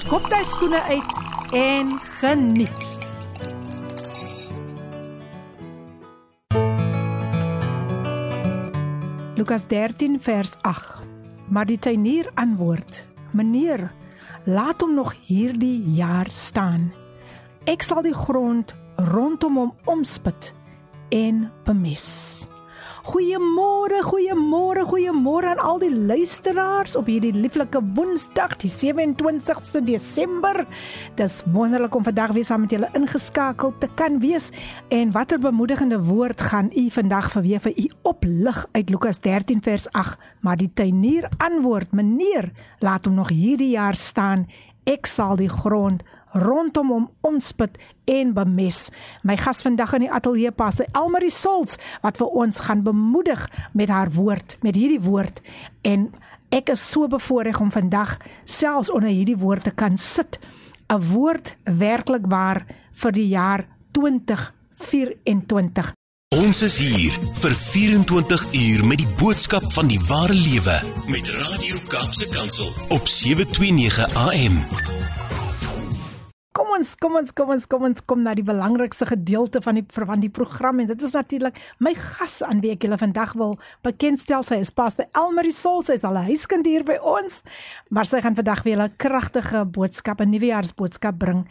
skop jy skoene uit en geniet. Lukas 13 vers 8. Maar die tuinier antwoord: "Meneer, laat hom nog hierdie jaar staan. Ek sal die grond rondom hom omspit en bemes." Goeiemôre, goeiemôre, goeiemôre aan al die luisteraars op hierdie lieflike Woensdag, die 27ste Desember. Dis wonderlik om vandag weer saam met julle ingeskakel te kan wees. En watter bemoedigende woord gaan u vandag vir weer vir u oplig uit Lukas 13 vers 8. Maar die tuinier antwoord: "Meneer, laat hom nog hierdie jaar staan. Ek sal die grond rondom hom omspit en bemes. My gas vandag in die ateljee pas, Elmarie Sols, wat vir ons gaan bemoedig met haar woord, met hierdie woord. En ek is so bevoorreg om vandag selfs onder hierdie woord te kan sit. 'n Woord werklik waar vir die jaar 2024. Ons is hier vir 24 uur met die boodskap van die ware lewe met Radio Kaapse Kansel op 729 AM. Kom ons, kom ons, kom ons, kom ons kom na die belangrikste gedeelte van die van die program en dit is natuurlik my gas aan wie ek julle vandag wil bekendstel. Sy is Pastor Elmarie Sol, sy is al 'n huiskind hier by ons, maar sy gaan vandag weer 'n kragtige boodskap, 'n nuwejaarsboodskap bring.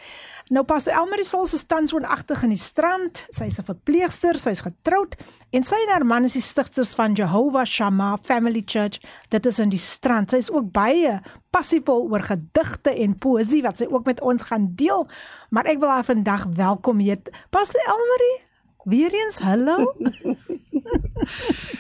Nou Pastor Elmarie Sol se tans woonagtig in die strand. Sy's 'n verpleegster, sy's getroud en sy en haar man is die stigters van Jehovah Shammah Family Church. Dit is in die strand. Sy's ook baie passievol oor gedigte en poësie wat sy ook met ons gaan deel. Maar ek wil haar vandag welkom heet. Pastor Elmarie, weer eens hallo.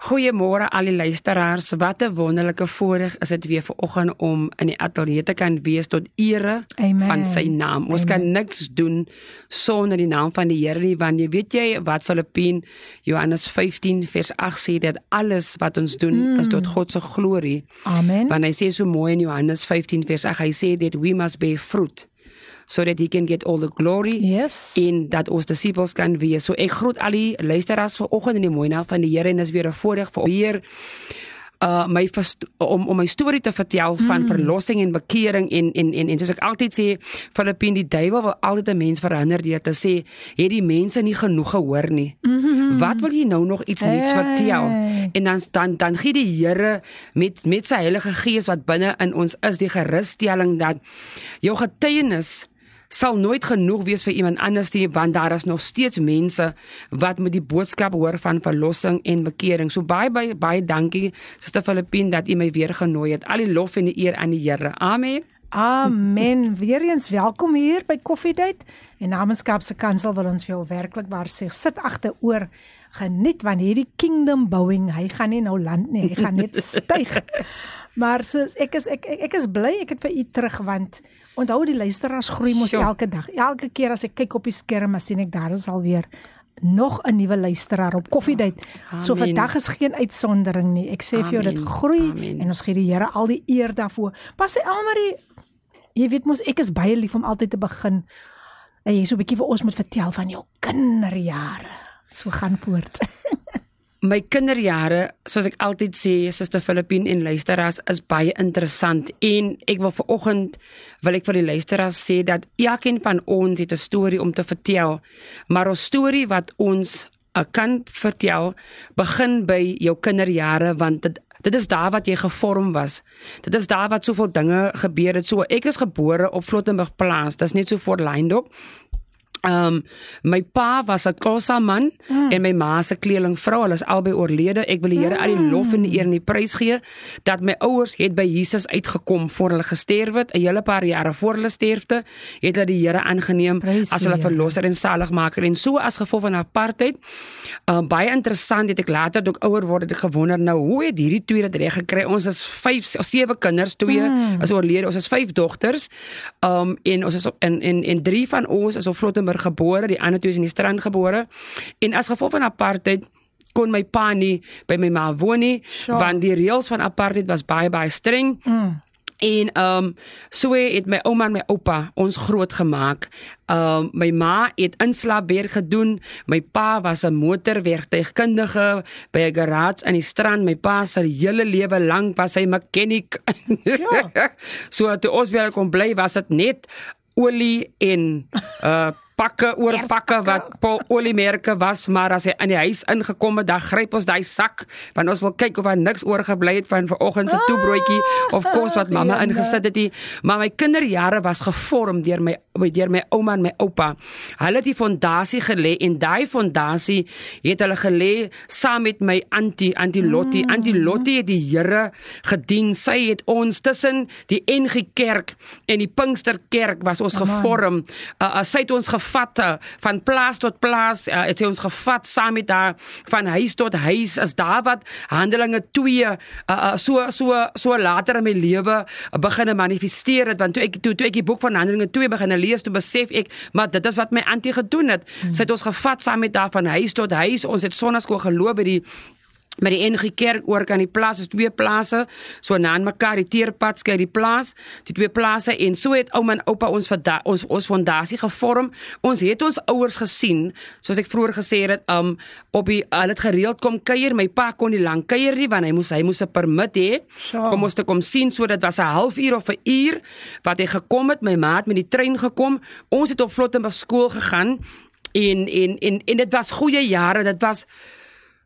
Goeiemôre al die luisteraars. Wat 'n wonderlike voorreg is dit weer vanoggend om in die ateljee te kan wees tot ere Amen. van sy naam. Ons Amen. kan niks doen sonder die naam van die Here nie, want jy weet jy wat Filippien Johannes 15 vers 8 sê dat alles wat ons doen mm. is tot God se glorie. Amen. Want hy sê so mooi in Johannes 15 vers 8, hy sê that we must bear fruit so that he can get all the glory Yes. en dat ons disippels kan wees. So ek groet al die luisteraars vanoggend in die mooi naam van die Here en dis weer 'n voorreg vir weer uh my om om my storie te vertel van mm. verlossing en bekering en en en en soos ek altyd sê Filippien die duiwel wil altyd 'n mens verhinder deur te sê het die mense nie genoeg gehoor nie. Mm -hmm. Wat wil jy nou nog iets nuuts Hey. vertel? En dan dan dan gee die Here met met sy Heilige Gees wat binne in ons is die gerusstelling dat jou getuienis sal nooit genoeg wees vir iemand anders nie want daar is nog steeds mense wat met die boodskap hoor van verlossing en bekering. So baie baie baie dankie Suster Filippine dat u my weer genooi het. Al die lof en die eer aan die Here. Amen. Amen. Weereens welkom hier by Koffiedייט. En namens Kaapse Kansel wil ons vir jou werklik waar sê sit agteroor geniet want hierdie kingdom bouing, hy gaan nie nou land nie, hy gaan net styg. Maar soos ek is ek ek, ek is bly ek het vir u terug want onthou die luisteraars groei mos Sjoe. elke dag. Elke keer as ek kyk op die skerm, dan sien ek daar is alweer nog 'n nuwe luisteraar op Koffiedייט. So Amen. vandag is geen uitsondering nie. Ek sê vir jou dit Amen. groei Amen. en ons gee die Here al die eer daarvoor. Pastor Elmarie, jy weet mos ek is baie lief om altyd te begin. En jy so 'n bietjie vir ons moet vertel van jou kinderjare. So gaan voort. My kinderjare, soos ek altyd sê, Suster Filippine en luisteraars is baie interessant en ek wil vanoggend wil ek vir die luisteraars sê dat elkeen van ons het 'n storie om te vertel, maar ons storie wat ons uh, kan vertel begin by jou kinderjare want dit Dit is daar wat jy gevorm was. Dit is daar wat soveel dinge gebeur het. So ek is gebore op Flottenburg plaas. Dis net so voor Lyndop. Ehm um, my pa was 'n Xhosa man mm. en my ma se kleelingvrou. Hulle is albei oorlede. Ek wil die Here al die lof en die eer en die prys gee dat my ouers het by Jesus uitgekom voor hulle gesterf het. 'n Hele paar jare voor hulle sterfte het hulle die Here aangeneem as hulle verlosser en saligmaker en so as gevolg van apartheid. Ehm um, baie interessant het ek later ook ouer word het ek gewonder nou hoe het hierdie twee dit reg gekry? Ons is 5 of 7 kinders, twee mm. is oorlede. Ons is 5 dogters. Ehm um, en ons is in en en 3 van ons is op Vlotte Johannesburg gebore, die ander twee is in die Strand gebore. En as gevolg van apartheid kon my pa nie by my ma woon nie, sure. want die reëls van apartheid was baie baie streng. Mm. En ehm um, so het my ouma en my oupa ons groot gemaak. Ehm um, my ma het inslaapwerk gedoen. My pa was 'n motorwerktuigkundige by 'n garage in die strand. My pa se hele lewe lank was hy mechanic. Ja. so toe ons weer kon bly was dit net olie en uh pakke oor pakke wat Paul oliemerke was, maar as hy in die huis ingekom het, dan gryp ons daai sak want ons wil kyk of daar niks oorgebly het van vanoggend se toebroodjie of kos wat mamma ingesit het nie. Maar my kinderjare was gevorm deur my deur my ouma en my oupa. Hulle het die fondasie gelê en daai fondasie het hulle gelê saam met my antie, antie Lottie. Mm. Antie Lottie het die Here gedien. Sy het ons tussen die NG Kerk en die Pinksterkerk was ons gevorm. Uh, uh, sy het ons gevat uh, van plaas tot plaas. Uh, het sy ons gevat saam met haar van huis tot huis. As daar wat Handelinge 2 uh, uh, so so so later in my lewe begin manifesteer het want toe ek toe, toe ek die boek van Handelinge 2 begin lees toe besef ek maar dit is wat my antie gedoen het. Hmm. Sy het ons gevat saam met haar van huis tot huis. Ons het sonnaskool geloop by die met die NG Kerk oor kan die plaas is twee plase so na aan mekaar die teerpad skei die plaas die twee plase en so het ouma en oupa ons ons ons fondasie gevorm. Ons het ons ouers gesien soos ek vroeër gesê het um op die hulle het gereeld kom kuier my pa kon nie lank kuier nie want hy moes hy moes 'n permit hê om ons te kom sien so dit was 'n halfuur of 'n uur wat hy gekom het. My maat met die trein gekom. Ons het op Vlottenburg skool gegaan en en en en dit was goeie jare. Dit was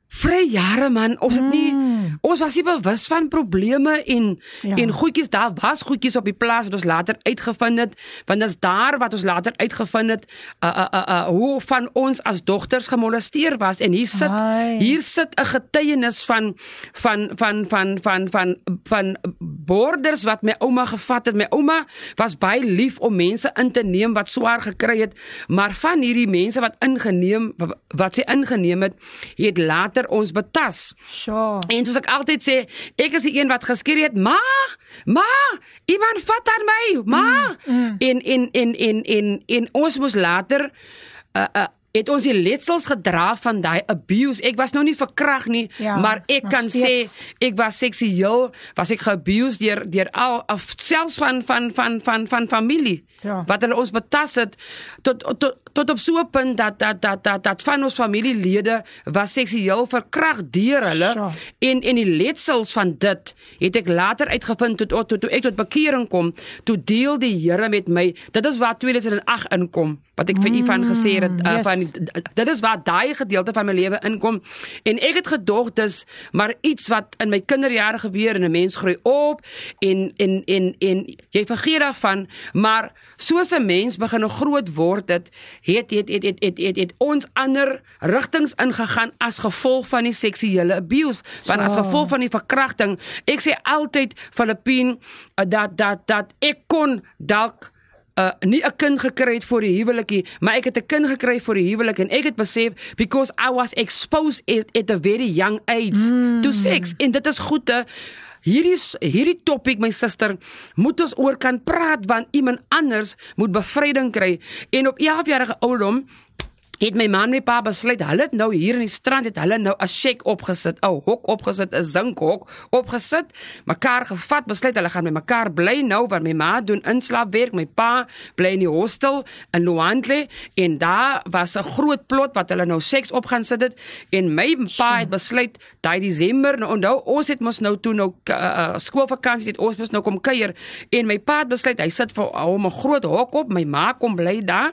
Vry jare man, ons het nie mm. ons was nie bewus van probleme en ja. en goedjies daar was goedjies op die plaas wat ons later uitgevind het, want dis daar wat ons later uitgevind het uh uh uh, uh hoe van ons as dogters gemolesteer was en hier sit Hai. hier sit 'n getuienis van van van van van van van borders wat my ouma gevat het. My ouma was baie lief om mense in te neem wat swaar gekry het, maar van hierdie mense wat ingeneem wat sy ingeneem het, het later ons betas. Sjoe. En soos ek altyd sê, ek is die een wat geskree het, "Ma! Ma! Iemand vat aan my! Ma!" Mm, mm. En en en en en en ons moes later uh uh het ons die letsels gedra van daai abuse. Ek was nou nie verkrag nie, ja, maar ek kan steeds. sê ek was seksueel, was ek geabused deur deur al selfs van van van van van familie. Ja. Wat hulle ons betas het tot tot tot op so 'n punt dat dat dat dat dat van ons familielede was seksueel verkrag deur hulle sure. en en die letsels van dit het ek later uitgevind tot tot toe ek tot bekering kom toe deel die Here met my dit is waar 2008 inkom wat ek vir mm, u van gesê het uh, yes. van dit is waar daai gedeelte van my lewe inkom en ek het gedog dis maar iets wat in my kinderjare gebeur en 'n mens groei op en en en en jy vergeet daarvan maar soos 'n mens begin groot word dit het het het het het, het, het ons ander rigtings ingegaan as gevolg van die seksuele abuse want so. as gevolg van die verkrachting ek sê altyd Filippien uh, dat dat dat ek kon dalk uh nie 'n kind gekry het vir die huwelikie, maar ek het 'n kind gekry vir die huwelik en ek het besef because I was exposed at, at a very young age mm. to sex en dit is goed te Hierdie hierdie topik my suster moet ons oor kan praat want iemand anders moet bevryding kry. En op 11 jarige ouderdom het my man en my pa besluit hulle het nou hier in die strand het hulle nou 'n shack opgesit, 'n hok opgesit, 'n zinkhok opgesit, mekaar gevat, besluit hulle gaan met mekaar bly nou want my ma doen inslaapwerk, my pa bly in die hostel in Luandle en daar was 'n groot plot wat hulle nou seks op gaan sit het en my pa het besluit daai Desember nou onthou ons het mos nou toe nou uh, skoolvakansie het ons mos nou kom kuier en my pa het besluit hy sit vir hom 'n groot hok op, my ma kom bly daar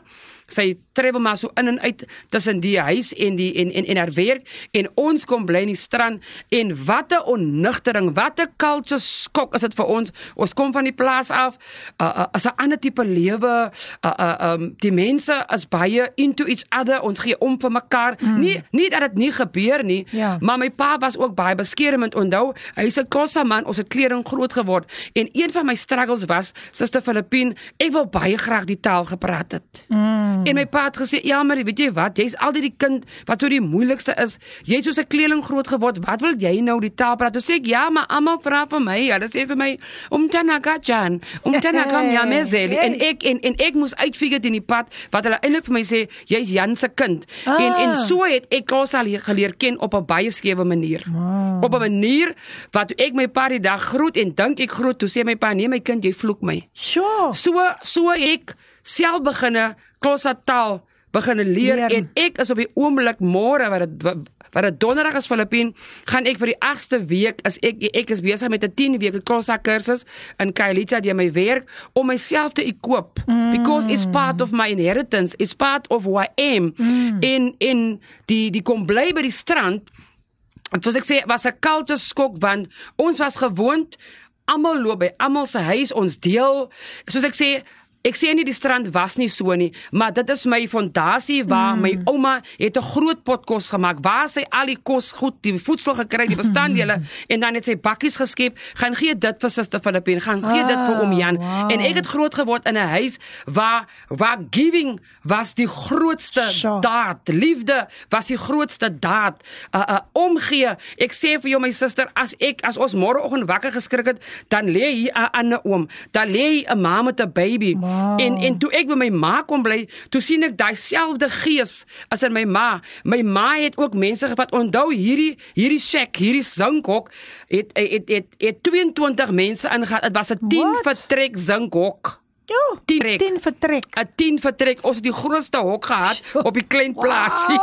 sy travel maar so in en uit tussen die huis en die en en en haar werk en ons kom bly in die strand en wat 'n onnugtering, wat 'n culture skok is dit vir ons. Ons kom van die plaas af, uh, uh, as 'n ander tipe lewe, uh, uh, um die mense is baie into each other, ons gee om vir mekaar. Mm. Nie nie dat dit nie gebeur nie, Ja. maar my pa was ook baie beskermend. Onthou, hy's 'n Kossa man, ons het kleding groot geword en een van my struggles was, Suster Filippine, ek wil baie graag die taal gepraat het. Mm. En my pa het gesê, "Ja, maar weet jy wat? Jy's altyd die kind wat so die moeilikste is. Jy't soos 'n kleeling groot geword. Wat wil jy nou die taal praat?" Toe sê ek, "Ja, maar almal vra vir my. Hulle sê vir my, "Umtana Jan, umtana kam ja meseli." En ek en en ek moes uitfigure in die pad wat hulle eintlik vir my sê, "Jy's Jan se kind." Ah. En en so het ek leer- geleer ken op 'n baie skewe manier. Wow. Op 'n manier wat ek my pa die dag groet en dink ek groet, toe sê my pa, "Nee my kind, jy vloek my." Sjoe. So so ek self beginne Kossa taal beginne leer, Leer. en ek is op die oomblik môre wat dit wat dit donderdag is Filippien, gaan ek vir die 8ste week is ek ek is besig met 'n 10 weke Kossa kursus in Kailicha deur my werk om myself te equip mm. because it's part of my inheritance, it's part of who I am. Mm. In in die die kom bly by die strand En soos ek sê, was 'n culture skok want ons was gewoond almal loop by almal se huis, ons deel. Soos ek sê, ek sê nie die strand was nie so nie, maar dit is my fondasie waar mm. my ouma het 'n groot pot kos gemaak waar sy al die kos goed, die voedsel gekry, die bestanddele en dan het sy bakkies geskep, gaan gee dit vir suster Filippine, gaan gee dit vir oom Jan. Wow. En ek het groot geword in 'n huis waar waar giving was die grootste Sure. daad. Liefde was die grootste daad. Uh uh omgee. Ek sê vir jou my suster, as ek as ons môreoggend wakker geskrik het, dan lê hier 'n ander oom. Dan lê 'n ma met 'n baby. Wow. En en toe ek by my ma kom bly, toe sien ek daai selfde gees as in my ma. My ma het ook mense gevat. Onthou hierdie hierdie shack, hierdie zinkhok het het het, het, het 22 mense ingegaan. Dit was 'n 10 What? vertrek zinkhok. Jo. 10 trek. 10 vertrek. 'n 10 vertrek. Ons het die grootste hok gehad op die klein plaasie.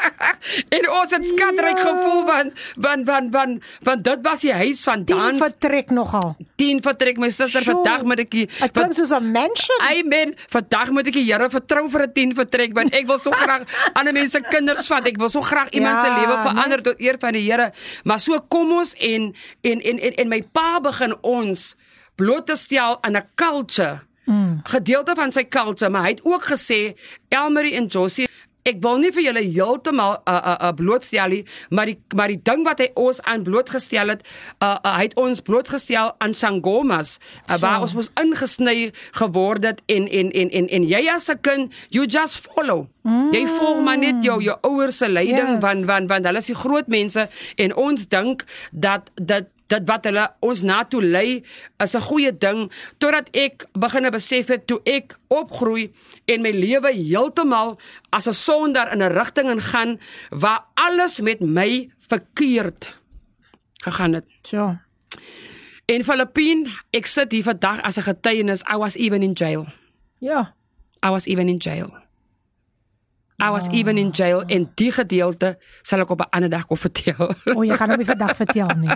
en ons het skatryk Ja. gevoel want want want want want dit was die huis van 10 dans. vertrek nogal. 10 vertrek my suster vandag moet ek Dit klink soos 'n mansion. Amen. Vandag moet ek die Here vertrou vir 'n 10 vertrek want ek wil so graag ander mense kinders vat. Ek wil so graag iemand se Ja, lewe nee. verander tot eer van die Here. Maar so kom ons en en en en, en my pa begin ons bloot te stel aan 'n culture. Mm. Gedeelte van sy culture, maar hy het ook gesê Elmarie en Josie Ek wil nie vir julle heeltemal uh uh, uh blootstel nie, maar die maar die ding wat hy ons aan blootgestel het, uh, uh hy het ons blootgestel aan sangomas, uh, waar So. ons mos ingesny geword het en en en en en jy as 'n kind, you just follow. Mm. Jy volg maar net jou jou ouers se leiding Yes. want want want hulle is die groot mense en ons dink dat dat dit wat hulle ons na toe lei is 'n goeie ding totdat ek begine besef het toe ek opgroei en my lewe heeltemal as 'n sonder in 'n rigting in gaan waar alles met my verkeerd gegaan het. So. En Filippine, ek sit hier vandag as 'n getuienis. I was even in jail. Ja. I was even in jail. I was even in jail en die gedeelte sal ek op 'n ander dag kom vertel. O, jy gaan hom nie vandag vertel nie.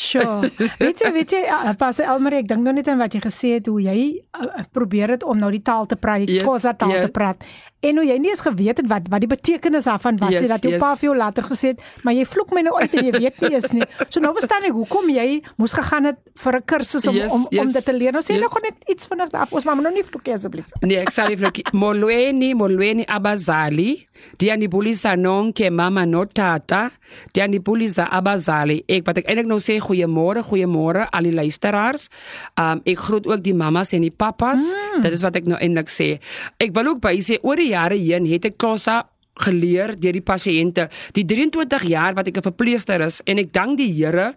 Sjoe. Weet jy, weet jy, uh, Pastor Elmarie, ek dink nou net aan wat jy gesê het hoe jy uh, probeer het om nou die taal te praat, die Yes, Khoza taal ja. te praat. En hoe jy nie eens geweet het wat wat die betekenis daarvan was nie Yes, dat jou yes. pa vir jou later gesê het, maar jy vloek my nou uit en jy weet nie eens nie. So nou verstaan ek hoekom jy moes gegaan het vir 'n kursus om Yes, om om yes, dit te leer. Nou sê jy yes. nou gou net iets vinnig af. Ons maar nou nie vloek asseblief. Nee, ek sal nie vloek. Molweni, molweni abazali. Diyanibulisa nonke mama no tata. Diyanibulisa abazali. Ek wat ek eintlik nou sê goeiemôre, goeiemôre al die luisteraars. Um ek groet ook die mammas en die pappas. Mm. Dit is wat ek nou eintlik sê. Ek wil ook by sê oor die jare heen het ek Kossa geleer deur die pasiënte. Die 23 jaar wat ek 'n verpleegster is en ek dank die Here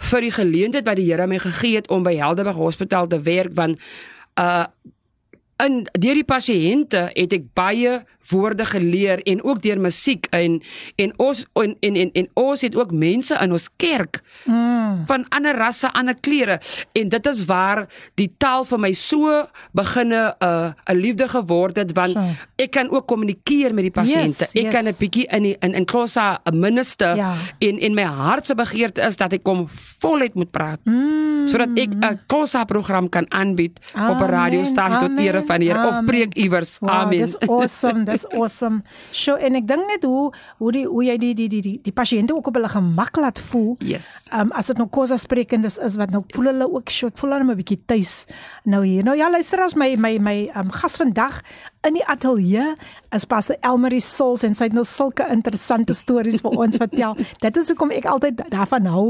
vir die geleentheid wat die Here my gegee het om by Helderberg Hospitaal te werk want uh in deur die pasiënte het ek baie woorde geleer en ook deur musiek en en ons en en en, en ons het ook mense in ons kerk mm. van ander rasse, ander kleure en dit is waar die taal vir my so beginne 'n uh, 'n liefde geword het want So. ek kan ook kommunikeer met die pasiënte. Yes, ek kan 'n yes. bietjie in die, in in Klosa 'n minister Ja. en en my hart se begeerte is dat ek kom voluit moet praat. Mm. Sodat ek 'n Klosa program kan aanbied op 'n Amen, radiostasie tot ere amen. van die Here of Amen. preek iewers. Wow, Amen. Dis awesome, dis awesome. So en ek dink net hoe hoe die hoe jy die die die die, die pasiënte ook op hulle gemak laat voel. Yes. Um as dit nou kosa sprekendes is wat nou voel hulle ook so ek voel hulle 'n bietjie tuis nou hier. Nou ja, luister as my my my um gas vandag in die ateljee is Pastor Elmarie Sols en sy het nou sulke interessante stories vir ons vertel. Dit is hoekom ek altyd daarvan hou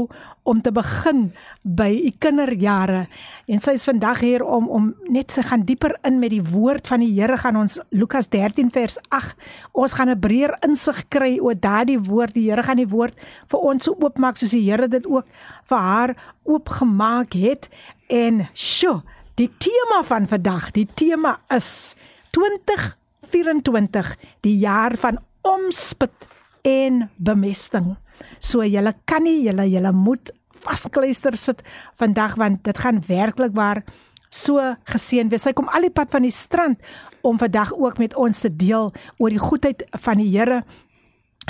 om te begin by u kinderjare. En sy is vandag hier om om net te gaan dieper in met die woord van die Here gaan ons Lukas 13 vers 8. Ons gaan 'n breër insig kry oor daardie woord. Die Here gaan die woord vir ons so oopmaak soos die Here dit ook vir haar oopgemaak het. En sjo, die tema van vandag, die tema is 2024, die jaar van omspit en bemesting. So julle kan nie julle julle moet vaskluister sit vandag want dit gaan werklik waar so geseën wees. Sy kom al die pad van die strand om vandag ook met ons te deel oor die goedheid van die Here.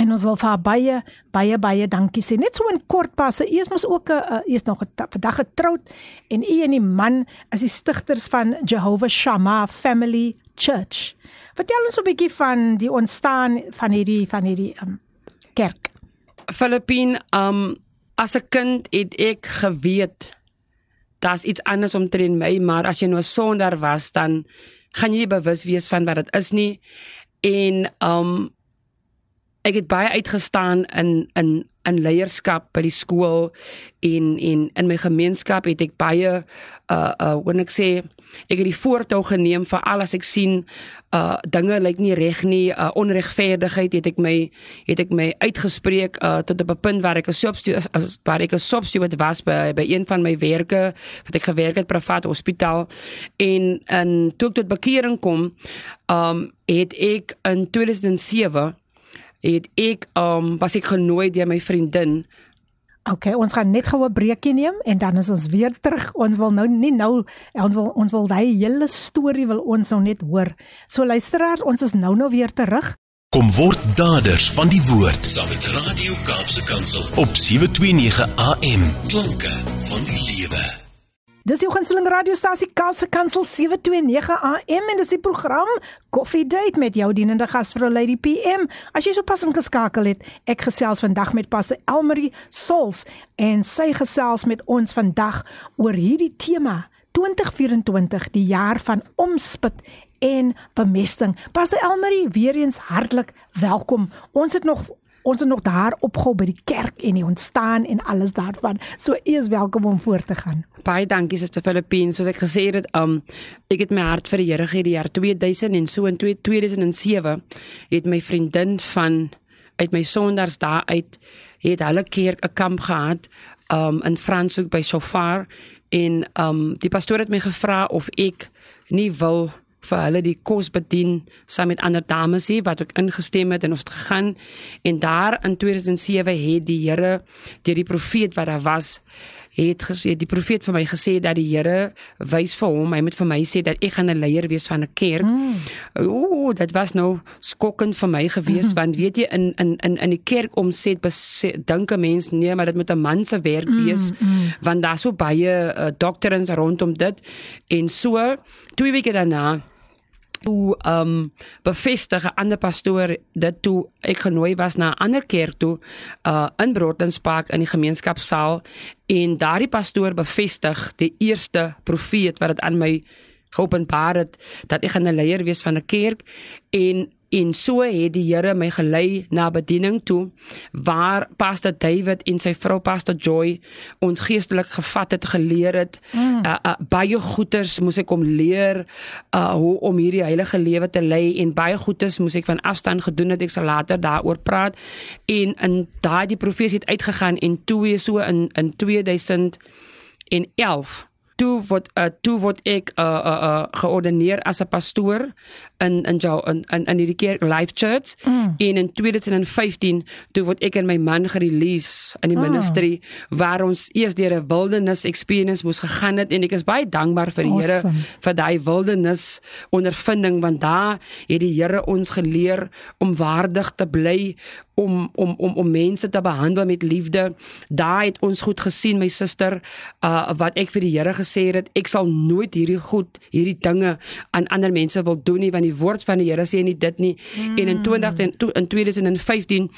En ons wil vir haar baie baie baie dankie sê. Net so in kort pas. Sy is mos ook 'n uh, is nog vandag getroud en u en die man is die stigters van Jehovah Shammah Family Church. Vertel ons 'n bietjie van die ontstaan van hierdie van hierdie um, kerk. Filippine, um as 'n kind het ek geweet daar's iets anders omtrent my, maar as jy nou sonder was, dan gaan jy nie bewus wees van wat dit is nie. En um ek het baie uitgestaan in in in leierskap by die skool en en in my gemeenskap het ek baie uh uh kan ek sê ek het die voortou geneem vir alles. Ek sien uh dinge lyk nie reg nie. Uh onregverdigheid het ek my het ek my uitgespreek uh tot op 'n punt waar ek 'n substituut waar ek 'n substituut was by by een van my werke wat ek gewerk het privaat hospitaal. En en toe ek tot bekering kom um het ek in 2007 het ek um was ek genooi deur my vriendin OK, ons gaan net gou 'n breekie neem en dan is ons weer terug. Ons wil nou nie nou ons wil ons wil daai hele storie wil ons nou net hoor. So luisteraars, ons is nou nou weer terug. Kom word daders van die woord saam met Radio Kaapse Kansel op 729 AM. Klanke van die lewe. Dis jou gunsteling radiostasie Kaapse Kansel 729 AM en dis die program Coffee Date met jou dienende gasvrou Lady PM. As jy sopas ingeskakel het, ek gesels vandag met Pastor Elmarie Sols en sy gesels met ons vandag oor hierdie tema 2024, die jaar van omspit en bemesting. Pastor Elmarie, weer eens hartlik welkom. Ons het nog ons het nog daar opgehou by die kerk en die ontstaan en alles daarvan. So u is welkom om voort te gaan. Baie dankie Suster Filippine. Soos ek gesê het, um ek het my hart vir die Here gegee die jaar 2000 en so in 2007 het my vriendin van uit my sondaars daar uit het hulle kerk 'n kamp gehad um in Franshoek by Sofar en um die pastoor het my gevra of ek nie wil vir hulle die kos bedien saam met ander dames hier wat ook ingestem het en ons het gegaan en daar in 2007 het die Here deur die profeet wat daar was het, ges, het die profeet vir my gesê dat die Here wys vir hom hy moet vir my sê dat ek gaan 'n leier wees van 'n kerk. Mm. Ooh, dit was nou skokkend vir my gewees mm. want weet jy in in in in die kerk omset dink 'n mens nee maar dit moet 'n man se werk wees mm, mm. want daar's so baie uh, dokterins rondom dit en so twee weke daarna toe um bevestig 'n ander pastoor dit toe ek genooi was na 'n ander kerk toe uh in Broadenspark in die gemeenskapsaal. En daardie pastoor bevestig die eerste profeet wat dit aan my geopenbaar het dat ek gaan 'n leier wees van 'n kerk. En en so het die Here my gelei na bediening toe waar pastor David en sy vrou pastor Joy ons geestelik gevat het geleer het. Mm. uh, uh, baie goeters moes ek om leer uh, hoe om hierdie heilige lewe te lei en baie goeters moes ek van afstand gedoen het. Ek sal later daaroor praat. En in daai die profesie het uitgegaan en toe so in in 2011 toe word uh, toe word ek uh, uh, uh, geordineer as 'n pastoor in in jou in in, in hierdie kerk Life Church mm. en in 2015 toe word ek en my man gerelease in die oh. ministry waar ons eers deur 'n wilderness experience moes gegaan het en ek is baie dankbaar vir die Here awesome. vir daai wilderness ondervinding want daar het die Here ons geleer om waardig te bly om om om om mense te behandel met liefde. Daai het ons goed gesien my suster uh wat ek vir die Here gesê het, ek sal nooit hierdie goed, hierdie dinge aan ander mense wil doen nie want die woord van die Here sê nie dit nie. Mm. En in 20 in 2015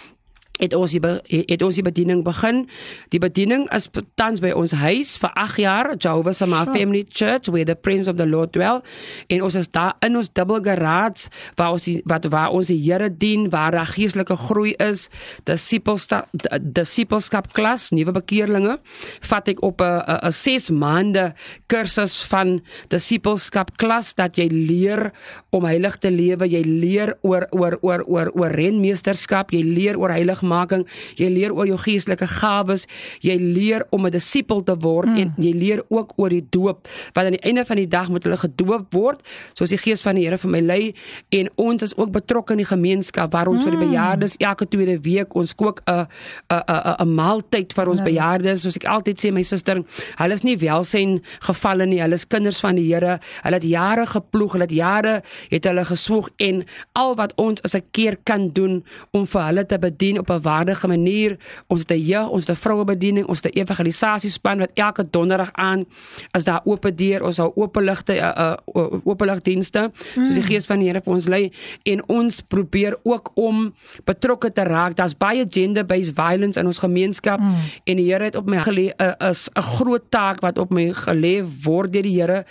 het ons die het ons die bediening begin. Die bediening is tans by ons huis vir 8 jaar, Jehovah's Sama sure. Family Church where the Prince of the Lord dwell. En ons is daar in ons dubbel garage waar ons die, wat waar ons die Here dien, waar daar geestelike groei is. Disipelskap disipelskap klas, nuwe bekeerlinge. Vat ek op 'n 'n 6 maande kursus van disipelskap klas dat jy leer om heilig te lewe, jy leer oor oor oor oor oor renmeesterskap, jy leer oor heilig heiligmaking, jy leer oor jou geestelike gawes, jy leer om 'n disipel te word mm. en jy leer ook oor die doop, want aan die einde van die dag moet hulle gedoop word, soos die Gees van die Here vir my lei. En ons is ook betrokke in die gemeenskap waar ons mm. vir die bejaardes elke tweede week ons kook 'n 'n 'n maaltyd vir ons bejaardes, soos ek altyd sê my suster, hulle is nie welsyn gevalle nie, hulle is kinders van die Here. Hulle het jare geploeg, hulle het jare het hulle geswoeg en al wat ons as 'n keer kan doen om vir hulle te bedien op 'n waardige manier. Ons het 'n jeug, ons het 'n vrouebediening, ons het 'n evangelisasiespan wat elke donderdag aan as daar oop deur, ons hou oop ligte 'n uh, uh, oop ligdienste soos die mm. gees van die Here vir ons lei en ons probeer ook om betrokke te raak. Daar's baie gender-based violence in ons gemeenskap mm. en die Here het op my gelê 'n uh, is 'n groot taak wat op my gelê word deur die Here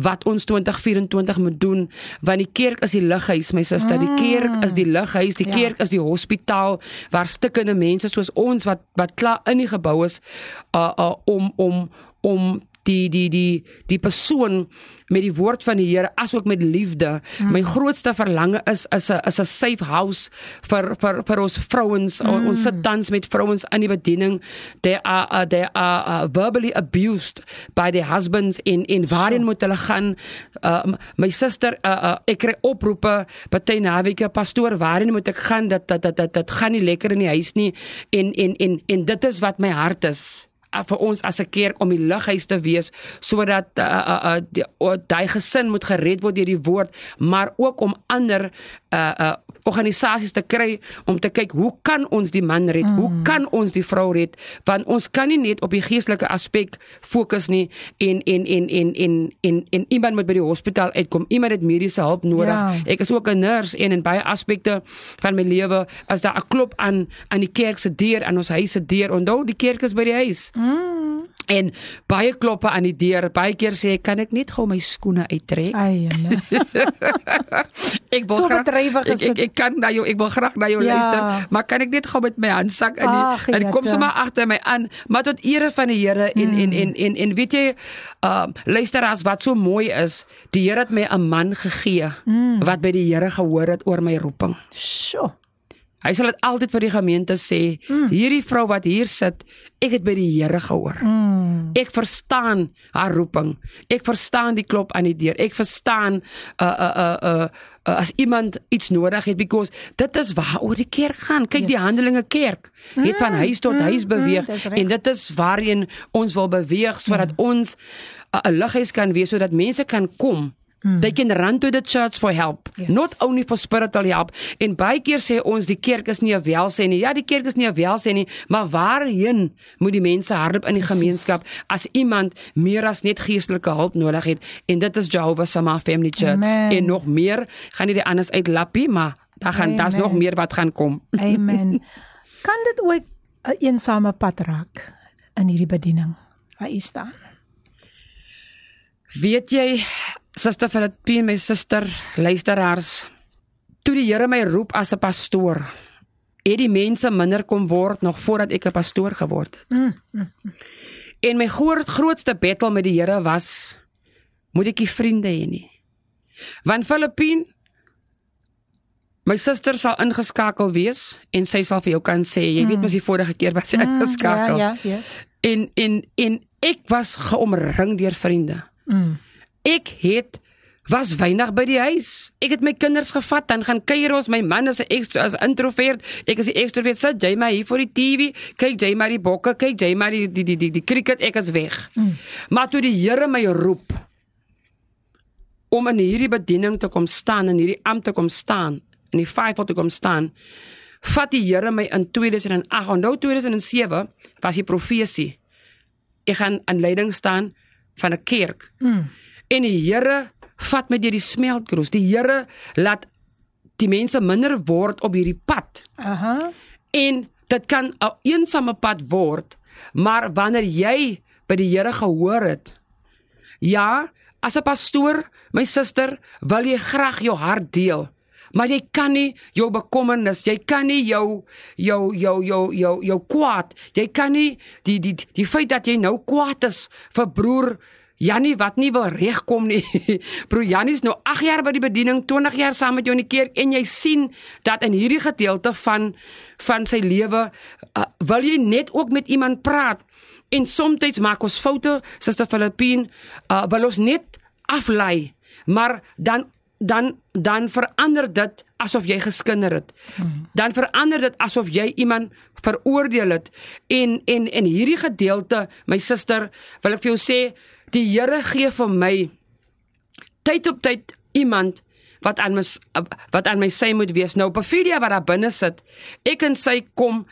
wat ons 2024 moet doen want die kerk is die lighuis my suster die kerk is die lighuis die ja. kerk is die hospitaal waar stukkende mense soos ons wat wat klaar in die gebou is uh, uh, om om om die die die die persoon met die woord van die Here asook met liefde. Mm. My grootste verlange is is 'n is 'n safe house vir vir vir ons vrouens. Mm. Ons sit tans met vrouens in die bediening. They are uh, they are uh, verbally abused by their husbands in in waarin so. moet hulle gaan? Uh, my suster uh, uh, ek kry oproepe party naweke pastoor waarin moet ek gaan dat dat dat dit gaan nie lekker in die huis nie en en en en dit is wat my hart is. Uh, vir ons as 'n kerk om die lighuis te wees sodat uh, uh, uh, die uh, die gesin moet gered word deur die woord maar ook om ander uh, uh, organisasies te kry om te kyk hoe kan ons die man red? Mm. Hoe kan ons die vrou red? Want ons kan nie net op die geestelike aspek fokus nie en en en en en en en iemand moet by die hospitaal uitkom. Iemand het mediese hulp nodig. Ja. Ek is ook 'n nurse en in baie aspekte van my lewe as daar 'n klop aan aan die kerk se deur aan ons huis se deur. Onthou die kerk is by die huis. Mm. En baie kloppe aan die deur. Baie keer sê ek kan ek net gou my skoene uittrek. Ai nee. ek wil so graag ek, ek, ek kan na jou ek wil graag na jou ja. luister, maar kan ek net gou met my handsak in die en kom sommer agter my aan, maar tot ere van die Here en, hmm. en en en en weet jy, uh luister as wat so mooi is, die Here het my 'n man gegee hmm. wat by die Here gehoor het oor my roeping. Sjoe. Hy sal dit altyd vir die gemeente sê, mm. hierdie vrou wat hier sit, ek het by die Here gehoor. Mm. Ek verstaan haar roeping. Ek verstaan die klop aan die deur. Ek verstaan uh uh uh uh, uh as iemand iets nodig het because dit is waaroor die kerk gaan. Kyk yes. die Handelinge kerk het van hmm. huis tot mm. huis hmm. beweeg mm. en dit is waarheen ons wil beweeg sodat mm. ons 'n uh, lighuis kan wees sodat mense kan kom Mm. They can run to the church for help, yes. not only for spiritual help. En baie keer sê ons die kerk is nie 'n welsyn nie. Ja, die kerk is nie 'n welsyn nie, maar waarheen moet die mense hardop in die Precies. gemeenskap as iemand meer as net geestelike hulp nodig het? En dit is Jehovah Sama Family Church. Amen. En nog meer gaan nie die anders uit lappie, maar daar gaan daar's nog meer wat gaan kom. Amen. kan dit ooit 'n eensame pad raak in hierdie bediening? Waar u staan? Weet jy Suster Filippine, my suster, luisteraars. Toe die Here my roep as 'n pastoor, het die mense minder kom word nog voordat ek 'n pastoor geword het. Mm, mm, mm. En my groot grootste battle met die Here was moet ek nie vriende hê nie. Want Filippine My suster sal ingeskakel wees en sy sal vir jou kan sê, jy mm. weet mos die vorige keer was sy mm, ingeskakel. Ja, ja, yes. En en en ek was geomring deur vriende. Mm. Ek het was weinig by die huis. Ek het my kinders gevat dan gaan kuier ons. My man is 'n extra as introvert. Ek is 'n extrovert. Sit jy maar hier voor die TV, kyk jy maar die bokke, kyk jy maar die die die die, die cricket, ek is weg. Mm. Maar toe die Here my roep om in hierdie bediening te kom staan en hierdie ampt te kom staan, in die vyfel te kom staan, vat die Here my in 2008. Onthou 2007 was die profesie. Ek gaan aan leiding staan van 'n kerk. Mm. En die Here vat my deur die smeltkroes. Die Here laat die mense minder word op hierdie pad. Aha. En dit kan 'n eensame pad word, maar wanneer jy by die Here gehoor het, ja, as 'n pastoor, my suster, wil jy graag jou hart deel. Maar jy kan nie jou bekommernis, jy kan nie jou jou jou jou jou jou kwaad, jy kan nie die die die feit dat jy nou kwaad is vir broer Jannie wat nie wil regkom nie. Bro Jannie's nou 8 jaar by die bediening, 20 jaar saam met jou in die kerk en jy sien dat in hierdie gedeelte van van sy lewe uh, wil jy net ook met iemand praat en soms maak ons foute, Suster Filippine, uh, wil ons net aflei, maar dan dan dan verander dit asof jy geskinder het. Dan verander dit asof jy iemand veroordeel het. En en en hierdie gedeelte, my suster, wil ek vir jou sê, die Here gee vir my tyd op tyd iemand wat aan my wat aan my sy moet wees. Nou Pafidia wat daar binne sit, ek en sy kom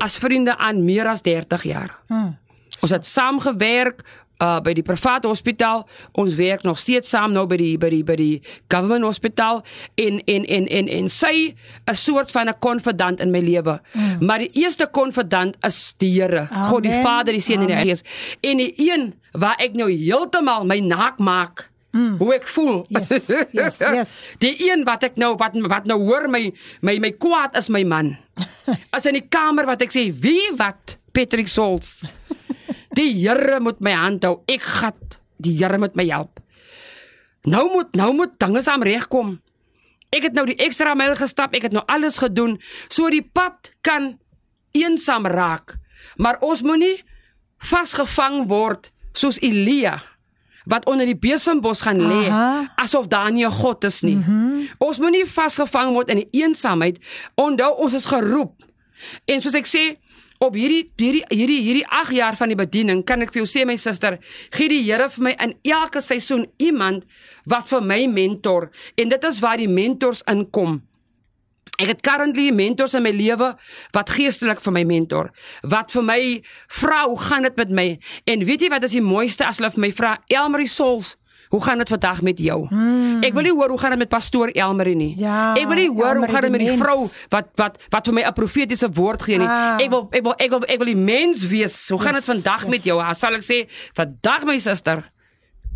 as vriende aan meer as 30 jaar. Hmm. Ons het saam gewerk uh by die private hospitaal. Ons werk nog steeds saam nou by die by die by die government hospitaal en en en en en sy 'n soort van 'n konfidant in my lewe. Mm. Maar die eerste konfidant is die Here, God die Vader, die Seun en die Gees. En die een waar ek nou heeltemal my naak maak. Mm. Hoe ek voel. Yes, yes, yes. die een wat ek nou wat wat nou hoor my my my kwaad is my man. As in die kamer wat ek sê, wie wat Patrick Souls. Die Here moet my hand hou. Ek gat. Die Here moet my help. Nou moet nou moet dinge saam regkom. Ek het nou die ekstra myl gestap. Ek het nou alles gedoen so die pad kan eensaam raak. Maar ons moenie vasgevang word soos Elia wat onder die besembos gaan lê asof daar nie 'n God is nie. Mm -hmm. Ons moenie vasgevang word in die eensaamheid. Onthou ons is geroep. En soos ek sê, op hierdie hierdie hierdie hierdie 8 jaar van die bediening kan ek vir jou sê my suster, gee die Here vir my in elke seisoen iemand wat vir my mentor en dit is waar die mentors inkom. Ek het currently mentors in my lewe wat geestelik vir my mentor, wat vir my vra hoe gaan dit met my? En weet jy wat is die mooiste as hulle vir my vra Elmarie Souls, hoe gaan dit vandag met jou? Hmm. Ek wil nie hoor hoe gaan dit met pastoor Elmarie nie. Ja, ek wil nie hoor Elmarie hoe gaan dit met die mens. vrou wat wat wat vir my 'n profetiese woord gee nie. Ah. Ek wil ek wil ek wil ek wil die mens wees. Hoe gaan dit Yes, vandag yes. met jou? Ha, Sal ek sê vandag my suster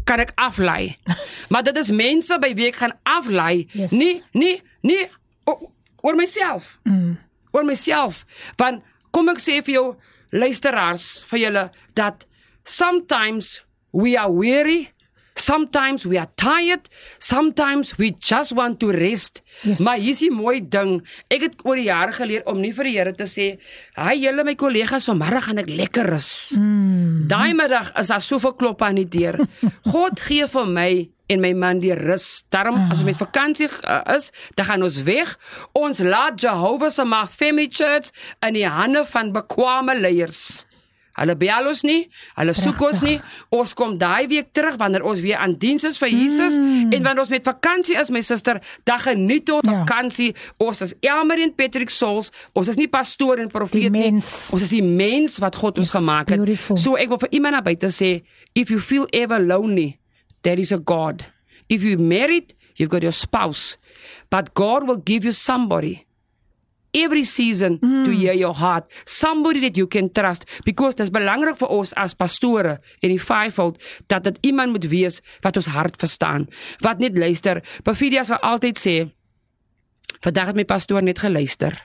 kan ek aflei. maar dit is mense by wie ek gaan aflei. Yes. Nie nie nie o- oor myself. Mm. Oor myself. Want kom ek sê vir jou luisteraars vir julle dat sometimes we are weary Sometimes we are tired, sometimes we just want to rest. Yes. Maar hier's 'n mooi ding. Ek het oor die jare geleer om nie vir die Here te sê, "Haai julle my kollegas, vanmiddag gaan ek lekker rus." Mm. Daai middag is daar soveel klop aan die deur. God gee vir my en my man die rus. Daarom as ons met vakansie uh, is, dan gaan ons weg. Ons laat Jehovah se Family Church in die hande van bekwame leiers. Hulle bel ons nie, hulle soek ons nie. Ons kom daai week terug wanneer ons weer aan diens is vir Jesus mm. en wanneer ons met vakansie is, my suster, dan geniet ons Ja. vakansie. Ons is Elmer en Patrick Souls. Ons is nie pastoor en profeet nie. Ons is die mens wat God ons Yes, gemaak het. beautiful. So ek wil vir iemand naby te sê, if you feel ever lonely, there is a God. If you married, you've got your spouse. But God will give you somebody every season mm. to hear your heart somebody that you can trust because dit is belangrik vir ons as pastore in die fivefold dat dit iemand moet wees wat ons hart verstaan wat net luister Pavidia sal altyd sê vandag het my pastoor net geluister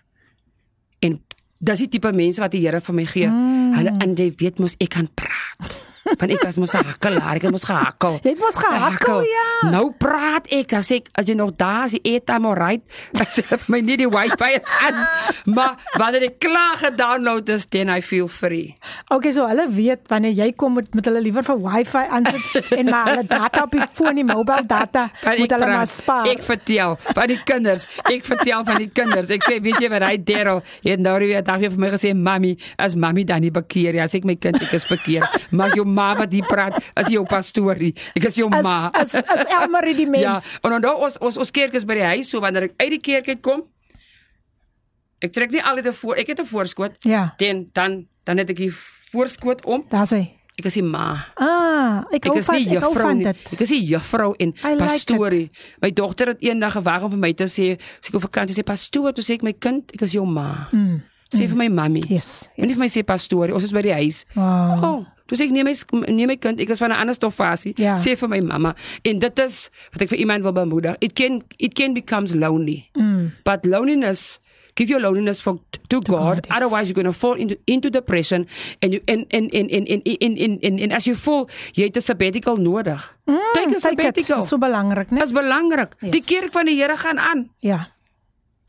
en dis die tipe mense wat die Here vir my gee mm. hulle en jy weet mos ek kan praat Want ek was mos 'n hakkelaar, ek het mos gehakkel. Jy het mos gehakkel, ja. Nou praat ek as ek as jy nog daar is, die eet maar right. As ek my nie die wifi is aan. Maar wanneer ek klaar gedownload is, then I feel free. Okay, so hulle weet wanneer jy kom met met hulle liewer vir Wi-Fi aansit en maar hulle data op die foon, die mobile data, moet hulle maar spaar. Ek vertel van die kinders. Ek vertel van die kinders. Ek sê, weet jy wat hy Daryl het nou weer dag weer vir my gesê, "Mami, as mami dan nie bekeer nie, as ek my kind ek is bekeer." Maar jou ma wat hier praat, as jou pastorie. Ek is jou as ma. as as Elmarie die Ja, mens. en dan ons ons ons kerk is by die huis, so wanneer ek uit die kerk uitkom, ek trek nie altyd 'n voor, ek het 'n voorskot. Ja. Dan dan dan het ek die voorskot om. Daar's hy. Ek is die ma. Ah, ek hou is van ek hou van dit. Ek is nie juffrou en I like pastorie. My dogter het eendag gewag om vir my te sê, as ek op vakansie sê pastoor, toe sê ek my kind, ek is jou ma. Mm. Sê vir my mami. Yes. En nie vir my sê pastorie, ons is by die huis. Wow. Oh, toe sê ek nee my nee my kind, ek is van 'n ander stoffasie. Ja. Sê vir my mamma. En dit is wat ek vir iemand wil bemoedig. It can it can becomes lonely. Mm. But loneliness Give your loneliness for to, God. God, yes. Otherwise, you're going to fall into into depression, and you and and and and and and, and, and, and as you fall, jy het 'n sabbatical nodig. Mm, Take a kyk dit, sabbatical. So belangrik, né? Dis belangrik. Yes. Die kerk van die Here gaan aan. Ja.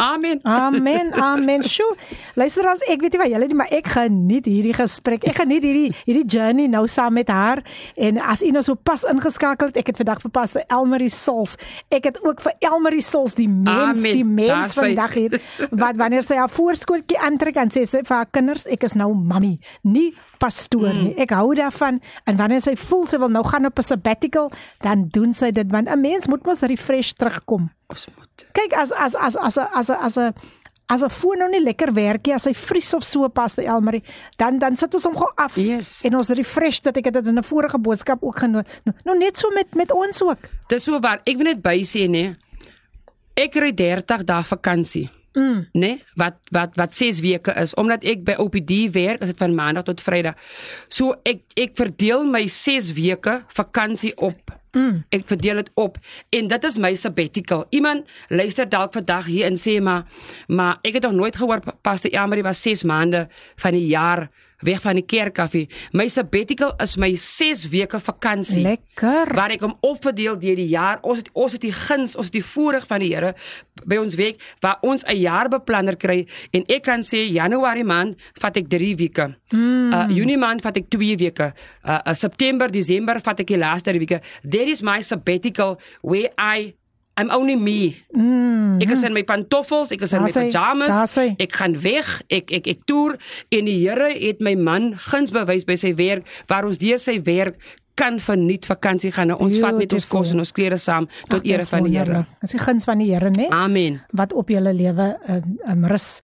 Amen. Amen. Amen. Sjoe. Luister as ek weet nie wat julle nie, maar ek geniet hierdie gesprek. Ek geniet hierdie hierdie journey nou saam met haar. En as u nou so pas ingeskakel het, ek het vandag vir Pastor Elmarie Sols. Ek het ook vir Elmarie Sols die mens, Amen. die mens vandag hier wat wanneer sy haar voorskootjie aantrek en sê sy vir haar kinders, ek is nou mammy, nie pastoor Mm. nie. Ek hou daarvan en wanneer sy voel sy wil nou gaan op 'n sabbatical, dan doen sy dit want 'n mens moet mos refresh terugkom. Ons moet. Kyk as as as as as as as 'n as 'n foon nou nie lekker werk nie, as hy vries of so pas die Elmarie, dan dan sit ons hom gou af. Yes. En ons refresh dat ek het dit in 'n vorige boodskap ook genoem. Nou, nou net so met met ons ook. Dis so waar. Ek wil net by sê nê. Ek kry 30 dae vakansie. Mm. Nee, wat wat wat 6 weke is omdat ek by OPD werk, is dit van maandag tot Vrydag. So ek ek verdeel my 6 weke vakansie op. Mm. Ek verdeel dit op en dit is my sabbatical. Iemand luister dalk vandag hier en sê maar maar ek het nog nooit gehoor Pastor Elmarie was 6 maande van die jaar weg van die kerk af. My sabbatical is my 6 weke vakansie Lekker. waar ek hom opverdeel deur die jaar. Ons het ons het die guns, ons het die voorreg van die Here by ons week waar ons 'n jaarbeplanner kry en ek kan sê Januarie maand vat ek 3 weke. Mm. Uh Junie maand vat ek 2 weke. Uh, uh September, Desember vat ek die laaste 3 weke. That is my sabbatical where I I'm only me. Mm. Ek is in my pantoffels, ek is in my pyjamas. Ek gaan weg, ek ek ek toer en die Here het my man guns bewys by sy werk waar ons deur sy werk kan verniet vakansie gaan. Nou, Ons vat net ons kos en ons klere saam tot ere van die Here. wonderlik. Dis die guns van die Here, né? Amen. Wat op julle lewe um, um, rus.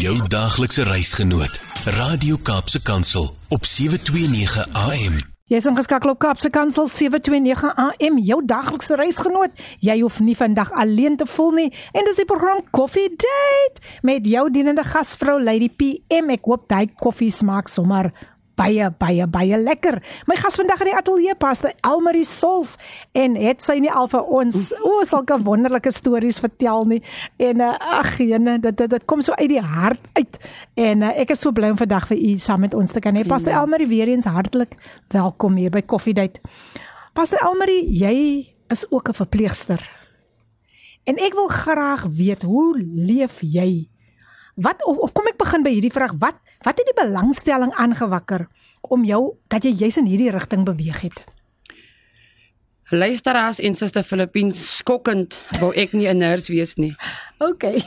Jou daaglikse reisgenoot. Radio Kaapse Kansel op 729 AM. Jy's ingeskakel op Kapse Kansel 729 AM, jou daglikse reisgenoot. Jy hoef nie vandag alleen te voel nie. En dis die program Coffee Date met jou dienende gasvrou Lady PM. Ek hoop daai koffie smaak sommer baie baie baie lekker. My gas vandag in die ateljee Pastor Elmarie Sols en het sy nie al vir ons o, sulke wonderlike stories vertel nie. En uh, ag jene, dit, dit dit kom so uit die hart uit. En uh, ek is so bly om vandag vir u saam met ons te kan hê. Pastor Elmarie weer eens hartlik welkom hier by Coffee Date. Pastor Elmarie, jy is ook 'n verpleegster. En ek wil graag weet hoe leef jy? Wat of, of kom ek begin by hierdie vraag, wat wat het die belangstelling aangewakker om jou dat jy juis in hierdie rigting beweeg het? Luisteraars en Suster Filippien skokkend wou ek nie 'n nurse wees nie. OK.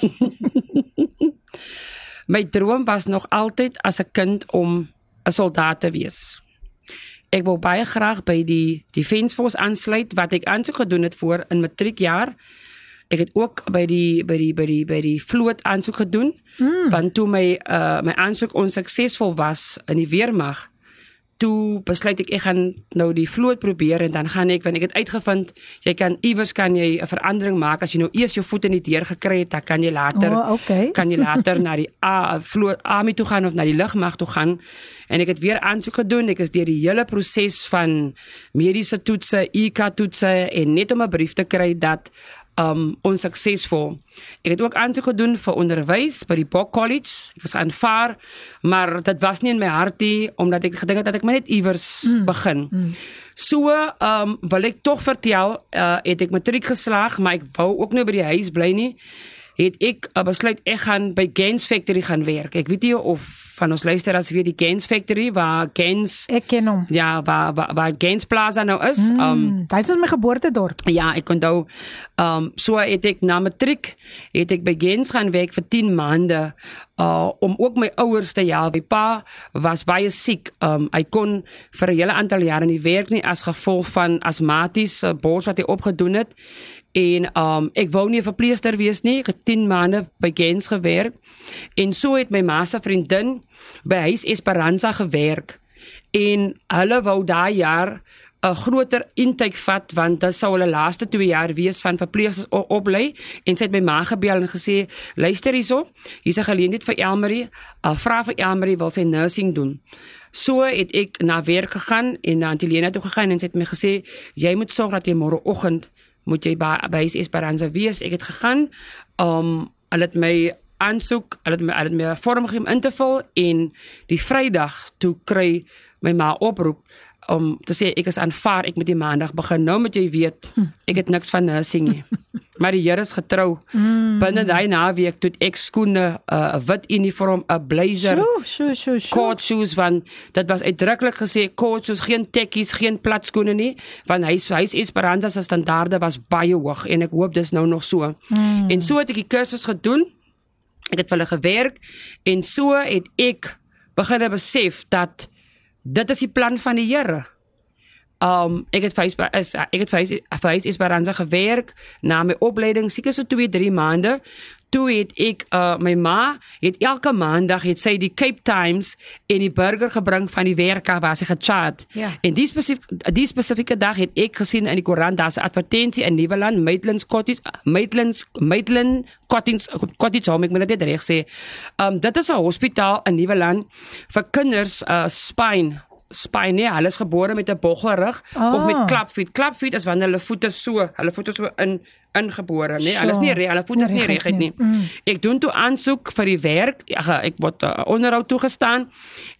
My droom was nog altyd as 'n kind om 'n soldaat te wees. Ek wou baie graag by die Defence Force aansluit wat ek aansoek gedoen het voor in matriekjaar. Ek het ook by die by die by die by die vloot aansoek gedoen. Mm. Want toe my uh my aansoek onsuksesvol was in die weermag, toe besluit ek ek gaan nou die vloot probeer en dan gaan ek want ek het uitgevind jy kan iewers kan jy 'n verandering maak as jy nou eers jou voet in die deur gekry het, dan kan jy later oh, okay. kan jy later na die A vloot army toe gaan of na die lugmag toe gaan en ek het weer aansoek gedoen ek is deur die hele proses van mediese toetse IK toetse en net om 'n brief te kry dat um onsuksesvol. Ek het ook aansoek gedoen vir onderwys by die Bok College. Ek was aanvaar, maar dit was nie in my hart nie omdat ek gedink het dat ek maar net iewers mm. begin. Mm. So, um, wil ek tog vertel, uh, het ek matriek geslaag, maar ek wou ook nie by die huis bly nie. Het ek uh, besluit ek gaan by Gens Factory gaan werk. Ek weet nie of van ons luisteraars weet die Gens Factory waar Gens Ek ken hom. Ja, waar waar, waar Gens Plaza nou is. Mm, Um Dit is my geboortedorp. ja, ek onthou ehm um, so het ek na matriek het ek by Gens gaan werk vir 10 maande uh om ook my ouers te help. My pa was baie siek. Um hy kon vir 'n hele aantal jare nie werk nie as gevolg van asmaties uh, bors wat hy opgedoen het. En um ek wou nie 'n verpleegster wees nie. Ek het 10 maande by Gens gewerk. En so het my ma se vriendin by Huis Esperanza gewerk. En hulle wou daai jaar 'n groter intake vat want dit sou hulle laaste 2 jaar wees van verpleegsters oplei en sy het my ma gebel en gesê luister hierso hier's 'n geleentheid vir Elmarie uh, vra vir Elmarie wil sy nursing doen so het ek na werk gegaan en na Antilena toe gegaan en sy het my gesê jy moet sorg dat jy môreoggend moet jy by by Esperanza wees. Ek het gegaan um hulle het my aansoek hulle het my hulle het my vorm gegee om in te vul en die Vrydag toe kry my ma oproep om te sê ek is aanvaar ek moet die maandag begin nou moet jy weet ek het niks van nursing nie maar die Here is getrou mm. binne daai naweek toe ek skoene 'n uh, wit uniform 'n blazer Sjoe, sjoe, sjoe, sjoe. court shoes van dit was uitdruklik gesê court shoes geen tekkies geen plat skoene nie want hy hy Esperanza se standaarde was baie hoog en ek hoop dis nou nog so mm. en so het ek die kursus gedoen ek het vir hulle gewerk en so het ek begin besef dat dit is die plan van die Here. Um ek het vir is ek het vir huis- vir huis Esperanza gewerk na my opleiding seker so 2 3 maande. Toe het ek uh my ma het elke maandag het sy die Cape Times en die burger gebring van die werk af waar sy gechat. Ja. En die spesifiek die spesifieke dag het ek gesien in die koerant daar's 'n advertensie in Nieuweland Maitlands Cottage Maitlands Maitland Cottage Cottage home ek moet dit reg sê. Um dit is 'n hospitaal in Nieuweland vir kinders uh spyn spyn nee, hulle is gebore met 'n boggelrug oh. of met Ah. klapvoet. Klapvoet is wanneer hulle voete so, hulle voete so in ingebore, nee. Hulle is nie reg, hulle voete is nie reguit nie. nie. Mm. Ek doen toe aansoek vir die werk. Ja, ek word uh, onderhoud toegestaan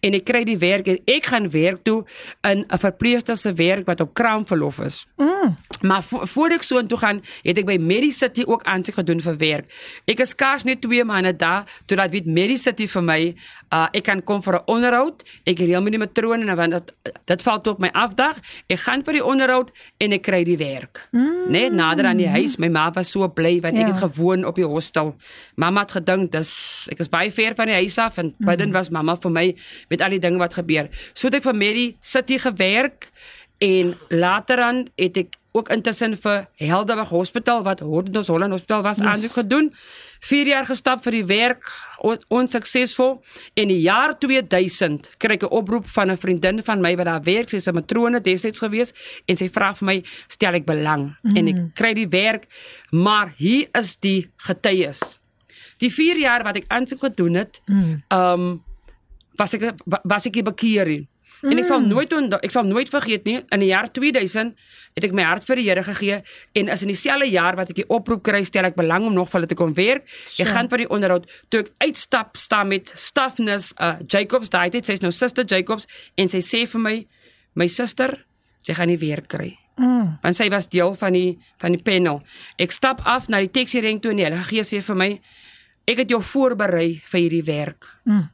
en ek kry die werk en ek gaan werk toe in 'n verpleegster se werk wat op kraamverlof is. Mm. Maar vo voor ek so intoe gaan, het ek by Medicity ook aansoek gedoen vir werk. Ek is skaars net 2 maande daar toe dat weet Medicity vir my, uh ek kan kom vir 'n onderhoud. Ek reël met die matrone en want dit dit val toe op my afdag. Ek gaan vir die onderhoud en ek kry die werk. Mm. Net nader aan die huis. My ma was so bly want ja. ek Ja. het gewoon op die hostel. Mamma het gedink dis ek is baie ver van die huis af en mm. bidden was mamma vir my met al die dinge wat gebeur. So het ek vir Medicity gewerk en later aan het ek ook intussen vir Helderberg Hospitaal wat Hordendos Holland Hospitaal was yes. aansoek gedoen. 4 jaar gestap vir die werk, on, onsuksesvol. En die jaar 2000 kry ek 'n oproep van 'n vriendin van my wat daar werk, sy's 'n matrone destyds gewees en sy vra vir my, "Stel ek belang?" Mm. En ek kry die werk, maar hier is die getuies. Die 4 jaar wat ek aansoek gedoen het, Mm. um was ek was ek bekeer nie. En ek sal nooit onthou- ek sal nooit vergeet nie in die jaar 2000 het ek my hart vir die Here gegee en is in dieselfde jaar wat ek die oproep kry stel ek belang om nog vir hulle te kom werk. Ek gaan vir die onderhoud toe ek uitstap staan met Staffness uh Jacobs daai tyd sy's nou suster Jacobs en sy sê vir my my suster sy gaan nie werk kry Mm. want sy was deel van die van die panel. Ek stap af na die taxi rank toe en die Heilige Gees sê vir my ek het jou voorberei vir hierdie werk. Mm.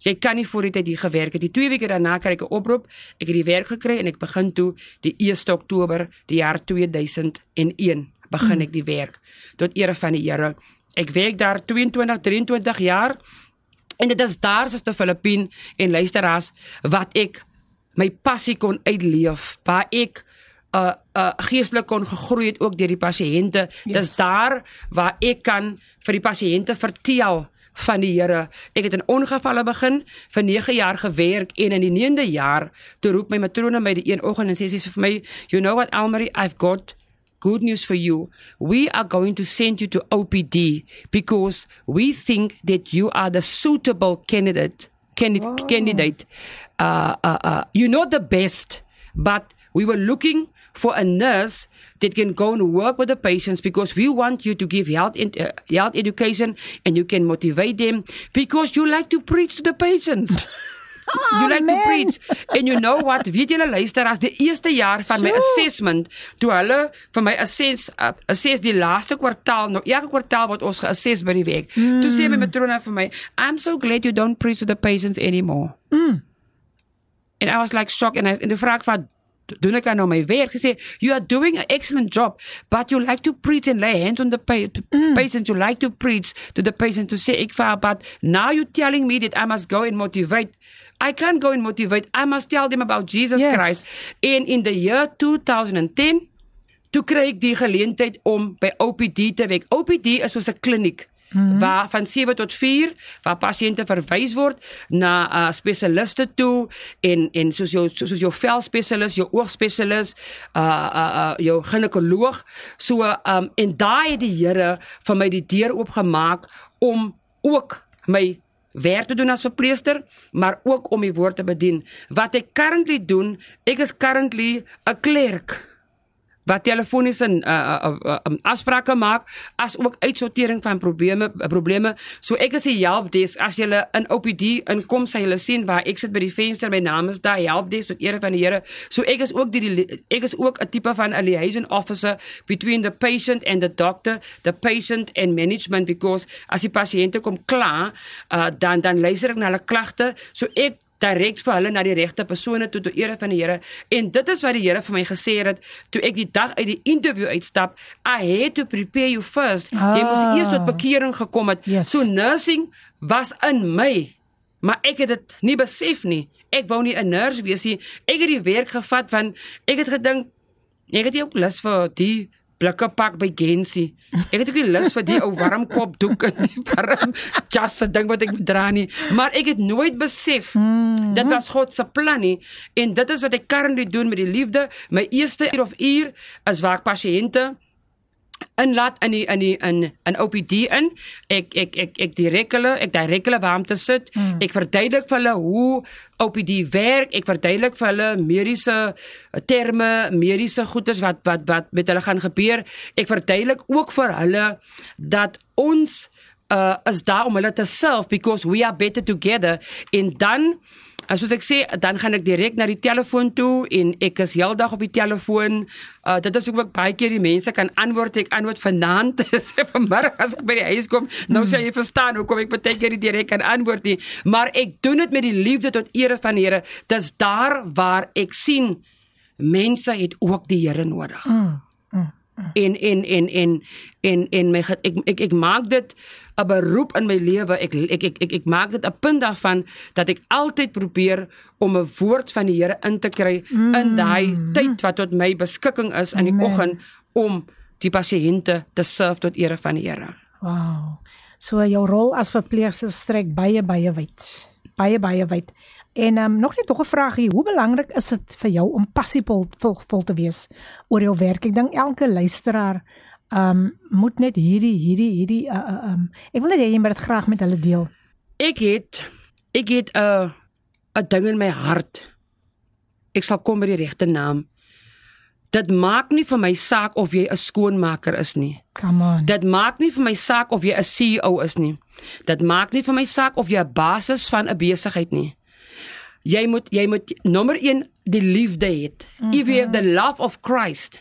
Jy kan nie voor die tyd hier gewerk het. Die 2 weke daarna kry ek 'n oproep. Ek het die werk gekry en ek begin toe die 1 Oktober die jaar 2001 begin ek die werk tot ere van die Here. Ek werk daar 22 23 jaar en dit is daar soos te Filippien en luisteraars wat ek my passie kon uitleef, waar ek uh uh geestelik kon gegroei het ook deur die pasiënte. Yes. Dis daar waar ek kan vir die pasiënte vertel van die Here. Ek het in ongevalle begin vir 9 jaar gewerk en in die 9de jaar toe roep my matrone my die een oggend en sê sy vir my, "You know what Elmarie, I've got good news for you. We are going to send you to OPD because we think that you are the suitable candidate. Candidate, candidate. Uh, uh, uh, you're not the best, but we were looking for a nurse that can go and work with the patients because we want you to give health in, uh, health education and you can motivate them because you like to preach to the patients. You like to Amen. preach. And you know what? Weet julle luister as die eerste jaar van my Sjoe. assessment toe hulle vir my assess uh, assess die laaste kwartaal nou elke kwartaal word ons geassess by die week. Mm. Toe sê my matrone vir my, "I'm so glad you don't preach to the patients anymore." Mm. And I was like shocked and I en toe vra ek van doen ek nou my werk. Sy sê, "You are doing an excellent job, but you like to preach and lay hands on the pa mm. patients. You like to preach to the patient to say ek vir but now you're telling me that I must go and motivate I can't go and motivate. I must tell them about Jesus Yes. Christ. En in the year 2010 toe kry ek die geleentheid om by OPD te werk. OPD is soos 'n kliniek mm -hmm. waar van 7 tot 4 waar pasiënte verwys word na uh, spesialiste toe en en soos jou soos jou velspesialis, jou oogspesialis, uh uh, uh jou ginekoloog. So um en daai het die Here vir my die deur oopgemaak om ook my werk te doen as verpleester, maar ook om die woord te bedien. Wat ek currently doen, ek is currently 'n klerk wat telefoniese uh, uh, uh, um, afsprake maak as ook uitsortering van probleme probleme. So ek is die helpdesk as jy in OPD inkom, sal jy sien waar ek sit by die venster, my naam is daar helpdesk tot ere van die Here. So ek is ook die die- ek is ook 'n tipe van 'n liaison officer between the patient and the doctor, the patient and management because as die pasiënte kom kla, uh, dan dan luister ek na hulle klagte. So ek direk vir hulle na die regte persone toe tot ere van die Here en dit is wat die Here vir my gesê het toe ek die dag uit die interview uitstap I had to prepare you first ah. jy moes Ah. eers tot bekering gekom het Yes. so nursing was in my maar ek het dit nie besef nie ek wou nie 'n nurse wees nie ek het die werk gevat van ek het gedink ek het nie ook lus vir die blikke pak by Gensie. Ek het ook nie lus vir die ou warm kop doek en die warm jas se ding wat ek moet dra nie, maar ek het nooit besef mm. dit was God se plan nie en dit is wat ek currently doen met die liefde. My eerste uur of uur is waar ek pasiënte inlaat in die in die in in OPD in. Ek ek ek ek direk hulle, ek direk hulle waar om te sit. Mm. Ek verduidelik vir hulle hoe OPD werk. Ek verduidelik vir hulle mediese terme, mediese goeders wat wat wat met hulle gaan gebeur. Ek verduidelik ook vir hulle dat ons uh is daar om hulle te serve because we are better together en dan En soos ek sê, dan gaan ek direk na die telefoon toe en ek is heeldag op die telefoon. Uh dit is ook baie keer die mense kan antwoord. Ek antwoord vanaand, sê vanmiddag as ek by die huis kom. Nou sê jy verstaan hoekom ek baie keer nie direk kan antwoord nie, maar ek doen dit met die liefde tot ere van die Here. Dis daar waar ek sien mense het ook die Here nodig. Mm. En en en en en en my ek ek ek maak dit 'n beroep in my lewe. Ek ek ek ek, ek maak dit 'n punt daarvan dat ek altyd probeer om 'n woord van die Here in te kry mm. in daai tyd wat tot my beskikking is in die oggend om die pasiënte te serve tot ere van die Here. Wow. So jou rol as verpleegster strek baie baie wyd. Baie baie wyd. En ehm um, nog net nog 'n vraagie, hoe belangrik is dit vir jou om passievol vol, vol te wees oor jou werk? Ek dink elke luisteraar ehm um, moet net hierdie hierdie hierdie uh, uh, um, ek wil net hê jy moet dit graag met hulle deel. Ek het ek het 'n 'n ding in my hart. Ek sal kom by die regte naam. Dit maak nie vir my saak of jy 'n skoonmaker is nie. Come on. Dit maak nie vir my saak of jy 'n CEO is nie. Dit maak nie vir my saak of jy 'n basis van 'n besigheid nie. Jy moet jy moet nommer 1 die liefde hê. Mm -hmm. If you have the love of Christ.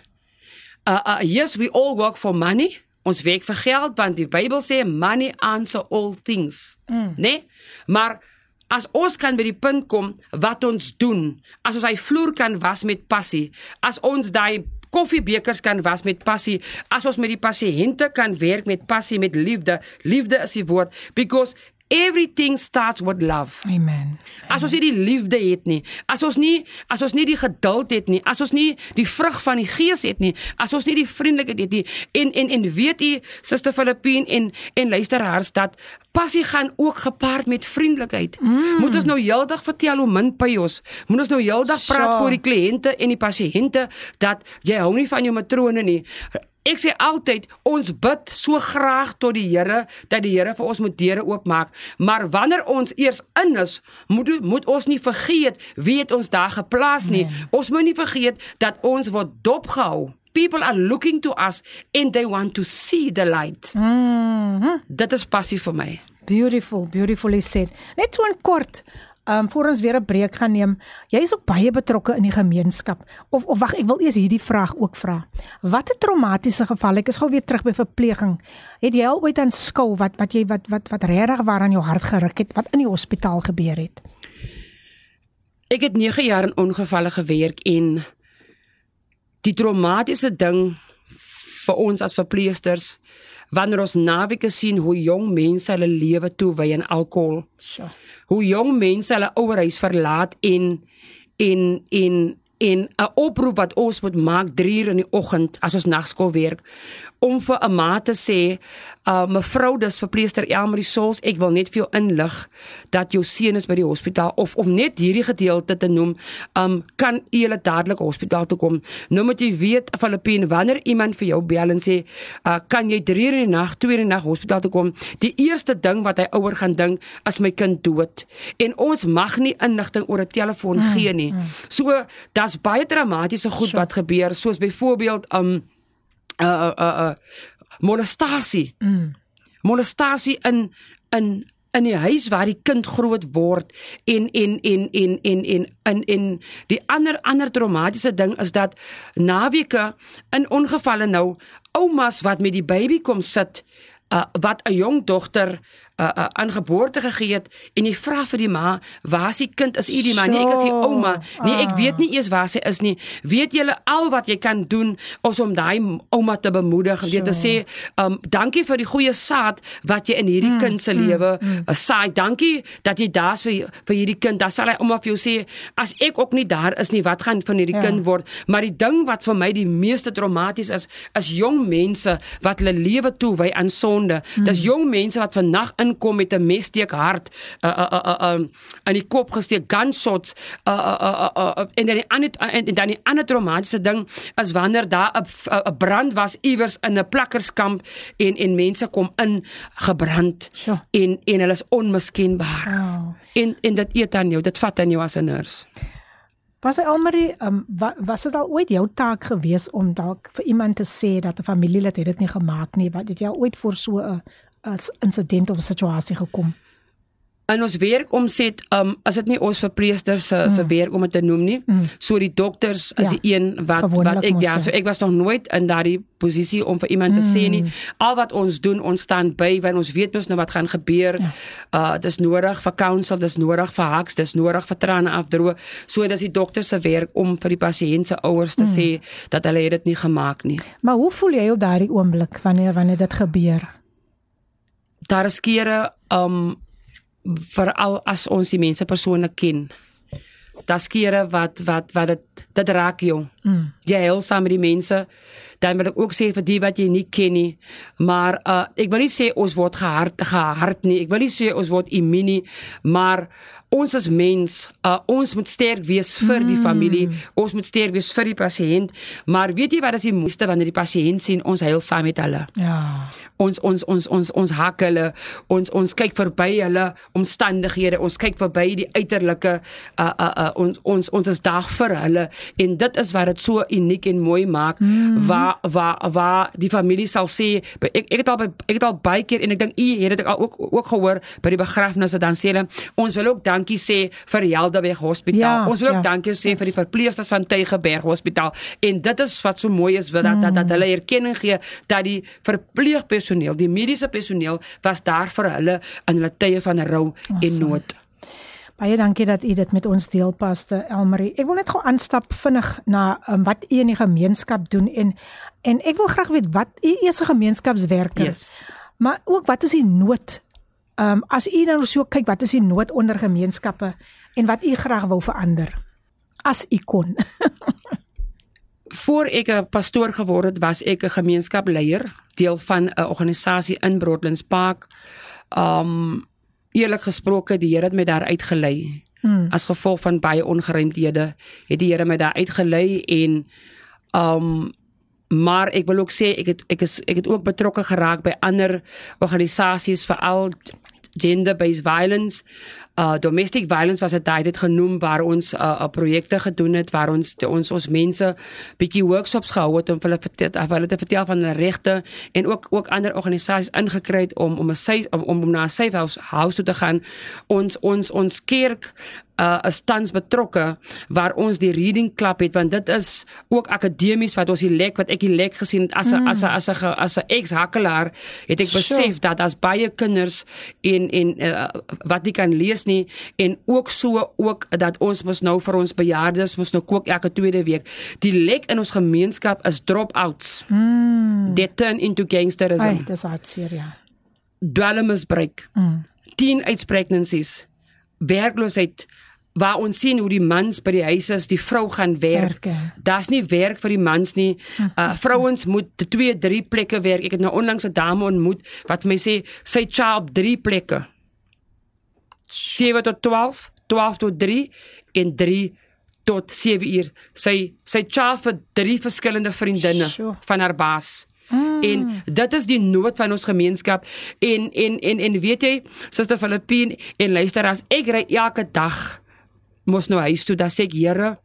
Uh, uh yes, we all work for money. Ons werk vir geld want die Bybel sê money answer all things. Mm. Né? Maar as ons kan by die punt kom wat ons doen, as ons hy vloer kan was met passie, as ons daai koffiebekers kan was met passie, as ons met die pasiënte kan werk met passie, met liefde. Liefde is die woord because everything starts with love. Amen. As ons nie die liefde het nie, as ons nie as ons nie die geduld het nie, as ons nie die vrug van die gees het nie, as ons nie die vriendelikheid het nie en en en weet u Suster Filippine en en luisteraars dat passie gaan ook gepaard met vriendelikheid. Mm. Moet ons nou heeldag vertel hoe min by ons. Moet ons nou heeldag praat Sure. voor die kliënte en die pasiënte dat jy hou nie van jou matrone nie. Ek sê altyd ons bid so graag tot die Here dat die Here vir ons moet deure oopmaak, maar wanneer ons eers in is, moet moet ons nie vergeet wie het ons daar geplaas nie. Nee. Ons moet nie vergeet dat ons word dopgehou. People are looking to us and they want to see the light. Mm -hmm. Dit is passie vir my. Beautiful, beautifully said. Net so 'n kort Ehm um, voor ons weer 'n breek gaan neem. Jy is ook baie betrokke in die gemeenskap. Of of wag, ek wil eers hierdie vraag ook vra. Wat 'n traumatiese geval, ek is gou weer terug by verpleging. Het jy al ooit aanskou wat wat jy wat wat wat regtig waar aan jou hart geruk het wat in die hospitaal gebeur het? Ek het 9 jaar in ongevalle gewerk en die traumatiese ding vir ons as verpleegsters wanneer ons naweke sien hoe jong mense hulle lewe toewy aan alkohol. Sjoe hoe jong mense hulle ouerhuis verlaat en en en en 'n oproep wat ons moet maak 3 uur in die oggend as ons nagskool werk om vir 'n ma te sê, uh mevrou, dis verpleester Elmarie Souls, ek wil net vir jou inlig dat jou seun is by die hospitaal of of net hierdie gedeelte te noem, um kan u hulle dadelik hospitaal toe kom. Nou moet jy weet, Filippine, wanneer iemand vir jou bel en sê, uh kan jy 3 uur in die nag, 2 uur in die nag hospitaal toe kom, die eerste ding wat hy ouer gaan dink, as my kind dood. En ons mag nie inligting oor 'n telefoon mm, gee nie. Mm. So daar's baie dramatiese goed sure. wat gebeur, soos byvoorbeeld um uh uh uh molestasie. Mm. Molestasie in in in die huis waar die kind groot word en en en en en en in en die ander ander traumatiese ding is dat naweke in ongevalle nou oumas wat met die baby kom sit uh, wat 'n jong dogter uh, uh, aan geboorte gegee het en jy vra vir die ma, waar is die kind? Is u die ma? Nee, ek is die ouma. Nee, ek weet nie eers waar sy is nie. Weet julle al wat jy kan doen om daai ouma te bemoedig en te sê, um dankie vir die goeie saad wat jy in hierdie mm, kind se mm, lewe mm, mm. saai. Dankie dat jy daar's vir vir hierdie kind. Dan sal hy ouma vir jou sê, as ek ook nie daar is nie, wat gaan van hierdie ja. kind word? Maar die ding wat vir my die meeste traumaties is, is jong mense wat hulle lewe toewy aan sonde. Mm. Dis jong mense wat vannag in inkom met 'n messteek hart uh uh uh uh um, in die kop gesteek gunshots uh uh uh, uh, uh en dan die ander en, en dan die ander traumatiese ding is wanneer daar 'n 'n brand was iewers in 'n plakkerskamp en en mense kom in gebrand sure. en en hulle is onmiskenbaar. Oh. En en dit eet aan jou, dit vat aan jou as 'n nurse. Was hy almarie um, wa, was dit al ooit jou taak gewees om dalk vir iemand te sê dat 'n familielid het dit nie gemaak nie, wat het jy al ooit voor so 'n as insident of situasie gekom? En ons werk omset, um as dit nie ons verpleegsters se mm. se werk om dit te noem nie. Mm. So die dokters is ja, die een wat wat ek ja, so ek was nog nooit in daardie posisie om vir iemand mm. te sê nie. Mm. Al wat ons doen, ons staan by want ons weet mos nou wat gaan gebeur. Ja. Uh dis nodig vir counsel, dis nodig vir haks, dis nodig vir trane afdroog. So dis die dokter se werk om vir die pasiënt se ouers te mm. sê dat hulle dit nie gemaak nie. Maar hoe voel jy op daardie oomblik wanneer wanneer dit gebeur? Daar is kere um veral as ons die mense persoonlik ken. Daar's kere wat wat wat dit dit raak jou. Mm. Jy help saam met die mense. Dan wil ek ook sê vir die wat jy nie ken nie, maar uh ek wil nie sê ons word gehard gehard nie. Ek wil nie sê ons word immuun, maar ons as mens, uh, ons moet sterk wees vir die familie, mm. ons moet sterk wees vir die pasiënt, maar weet jy wat is die mooiste wanneer die pasiënt sien ons huil saam met hulle? Ja. Ons ons ons ons ons hak hulle, ons ons kyk verby hulle omstandighede, ons kyk verby die uiterlike uh uh, uh ons ons ons is daar vir hulle en dit is wat dit so uniek en mooi maak mm. waar waar waar die familie sal sê ek ek het al by, ek het al baie keer en ek dink u het dit ook ook gehoor by die begrafnisse dan sê hulle ons wil ook dan dankie sê vir Helderberg Hospitaal. Ja, ons wil ook ja, dankie sê vir die verpleegsters van Tygerberg Hospitaal. En dit is wat so mooi is dat, mm. dat dat hulle erkenning gee dat die verpleegpersoneel, die mediese personeel was daar vir hulle in hulle tye van rou awesome. en nood. Baie dankie dat u dit met ons deel paste Elmarie. Ek wil net gou aanstap vinnig na um, wat u in die gemeenskap doen en en ek wil graag weet wat u is 'n gemeenskapswerker. Yes. Maar ook wat is die nood Ehm um, as u nou so kyk wat is die nood onder gemeenskappe en wat u graag wou verander as u kon. Voor ek 'n pastoor geword het, was ek 'n gemeenskapleier, deel van 'n organisasie in Broadlands Park. Um eerlik gesproke, die Here het my daar uitgelei. Hmm. As gevolg van baie ongeruimdhede, het die Here my daar uitgelei en um maar ek wil ook sê ek het ek is ek het ook betrokke geraak by ander organisasies veral gender based violence uh domestic violence was dit dit genoem waar ons uh, uh projekte gedoen het waar ons ons ons mense bietjie workshops gehou het om hulle vertel hulle te vertel van hulle regte en ook ook ander organisasies ingekry het om om 'n safe om, om na 'n safe house house toe te gaan. Ons ons ons kerk uh, is tans betrokke waar ons die reading club het want dit is ook akademies wat ons die lek wat ek die lek gesien het as 'n mm. as 'n as 'n as 'n ex-hakkelaar het ek besef sure. dat as baie kinders en en uh, wat nie kan lees nie en ook so ook dat ons mos nou vir ons bejaardes mos nou kook elke tweede week die lek in ons gemeenskap is drop-outs mm. they turn into gangsterism Ay, dis hartseer ja dwelmmisbruik mm. teen pregnancies werkloosheid waar ons sien hoe die mans by die huise is, die vrou gaan werk. Daar's nie werk vir die mans nie. Uh vrouens moet twee, drie plekke werk. Ek het nou onlangs 'n dame ontmoet wat my sê sy job drie plekke. 7 tot 12, 12 tot 3 en 3 tot 7 uur. Sy sy job vir drie verskillende vriendinne sure. van haar baas. Mm. En dit is die nood van ons gemeenskap en en en en weet jy, Suster Filippine en luister as ek ry elke dag mos nou huis toe dan sê ek Here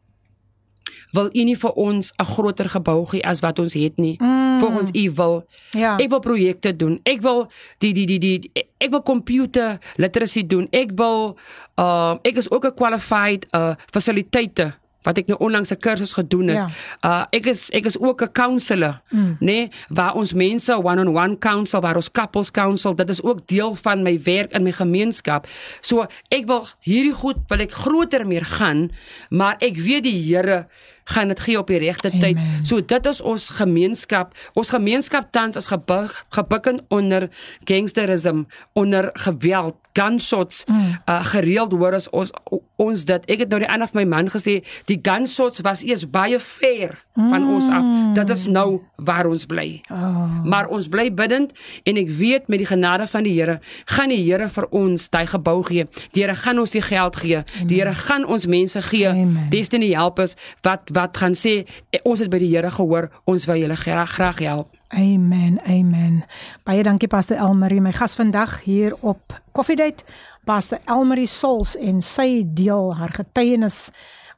wil u nie vir ons 'n groter gebou gee as wat ons het nie mm. vir ons u wil? Ja. Ek wil projekte doen. Ek wil die die die die ek wil computer literacy doen. Ek wil uh ek is ook 'n qualified uh fasiliteite wat ek nou onlangs 'n kursus gedoen het. Ja. Uh ek is ek is ook 'n counselor, mm. nê, nee, waar ons mense one-on-one -on -one counsel, waar ons couples counsel, dit is ook deel van my werk in my gemeenskap. So ek wil hierdie goed wil ek groter meer gaan, maar ek weet die Here gaan dit gee op die regte tyd. So dit is ons gemeenskap. Ons gemeenskap tans is gebuk gebukken onder gangsterism, onder geweld, gunshots. Mm. Uh gereeld hoor ons ons ons dit. Ek het nou die ander van my man gesê, die gunshots was eers baie ver van mm. ons af. Dit is nou waar ons bly. Oh. Maar ons bly bidend en ek weet met die genade van die Here gaan die Here vir ons daai gebou gee. Die Here gaan ons die geld gee. Die Here gaan ons mense gee. Amen. Destiny help us wat wat gaan sê eh, ons het by die Here gehoor, ons wil julle graag graag help. Amen. Amen. Baie dankie Pastor Elmarie, my gas vandag hier op Coffee Date. Pastor Elmarie Sols en sy deel haar getuienis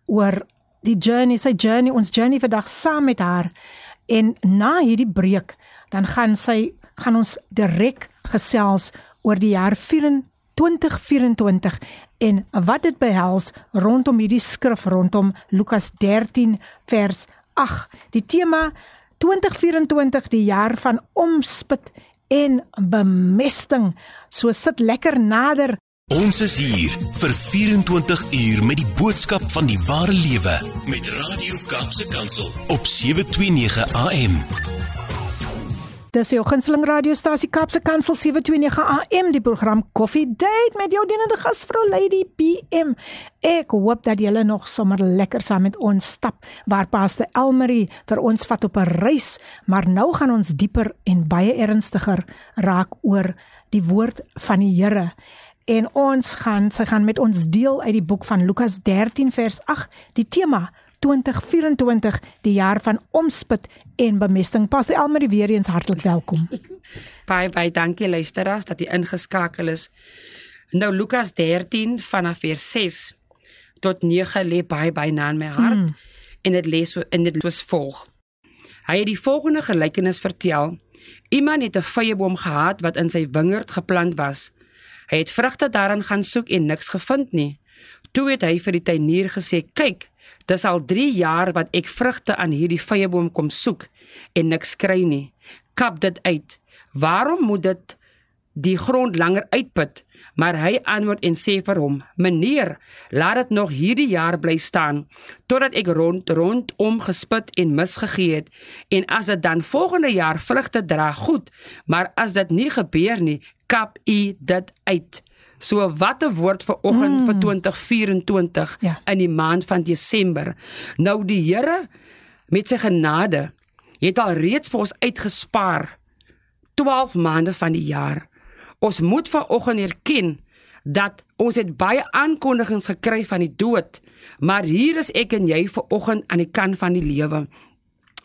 oor die journey, sy journey, ons journey vandag saam met haar. En na hierdie breek, dan gaan sy gaan ons direk gesels oor die jaar 2024 en wat dit behels rondom hierdie skrif rondom Lukas 13 vers 8 die tema 2024 die jaar van omspit en bemesting. So sit lekker nader. Ons is hier vir 24 uur met die boodskap van die ware lewe met Radio Kaapse Kansel op 729 AM Dis jou gunsteling radiostasie Kapse Kansel 729 AM die program Coffee Date met jou dienende gasvrou Lady BM. Ek hoop dat julle nog sommer lekker saam met ons stap waar Pastor Elmarie vir ons vat op 'n reis, maar nou gaan ons dieper en baie ernstiger raak oor die woord van die Here. En ons gaan sy gaan met ons deel uit die boek van Lukas 13 vers 8 die tema 2024 die jaar van omspit en bemesting. Pastor Elmarie weer eens hartlik welkom. baie baie dankie luisteraars dat jy ingeskakel is. Nou Lukas 13 vanaf vers 6 tot 9 lê baie baie na in my hart mm. en dit lees in dit was volg. Hy het die volgende gelykenis vertel. Iemand het 'n vyeboom gehad wat in sy wingerd geplant was. Hy het vrugte daarin gaan soek en niks gevind nie. Toe het hy vir die tuinier gesê: "Kyk, Dis al 3 jaar wat ek vrugte aan hierdie vyeboom kom soek en niks kry nie. Kap dit uit. Waarom moet dit die grond langer uitput? Maar hy antwoord en sê vir hom: "Meneer, laat dit nog hierdie jaar bly staan totdat ek rond rondom gespit en misgegee het en as dit dan volgende jaar vrugte dra, goed, maar as dit nie gebeur nie, kap u dit uit." So wat 'n woord vir oggend mm. vir 2024 ja. in die maand van Desember. Nou die Here met sy genade het al reeds vir ons uitgespaar 12 maande van die jaar. Ons moet vanoggend erken dat ons het baie aankondigings gekry van die dood, maar hier is ek en jy vanoggend aan die kant van die lewe.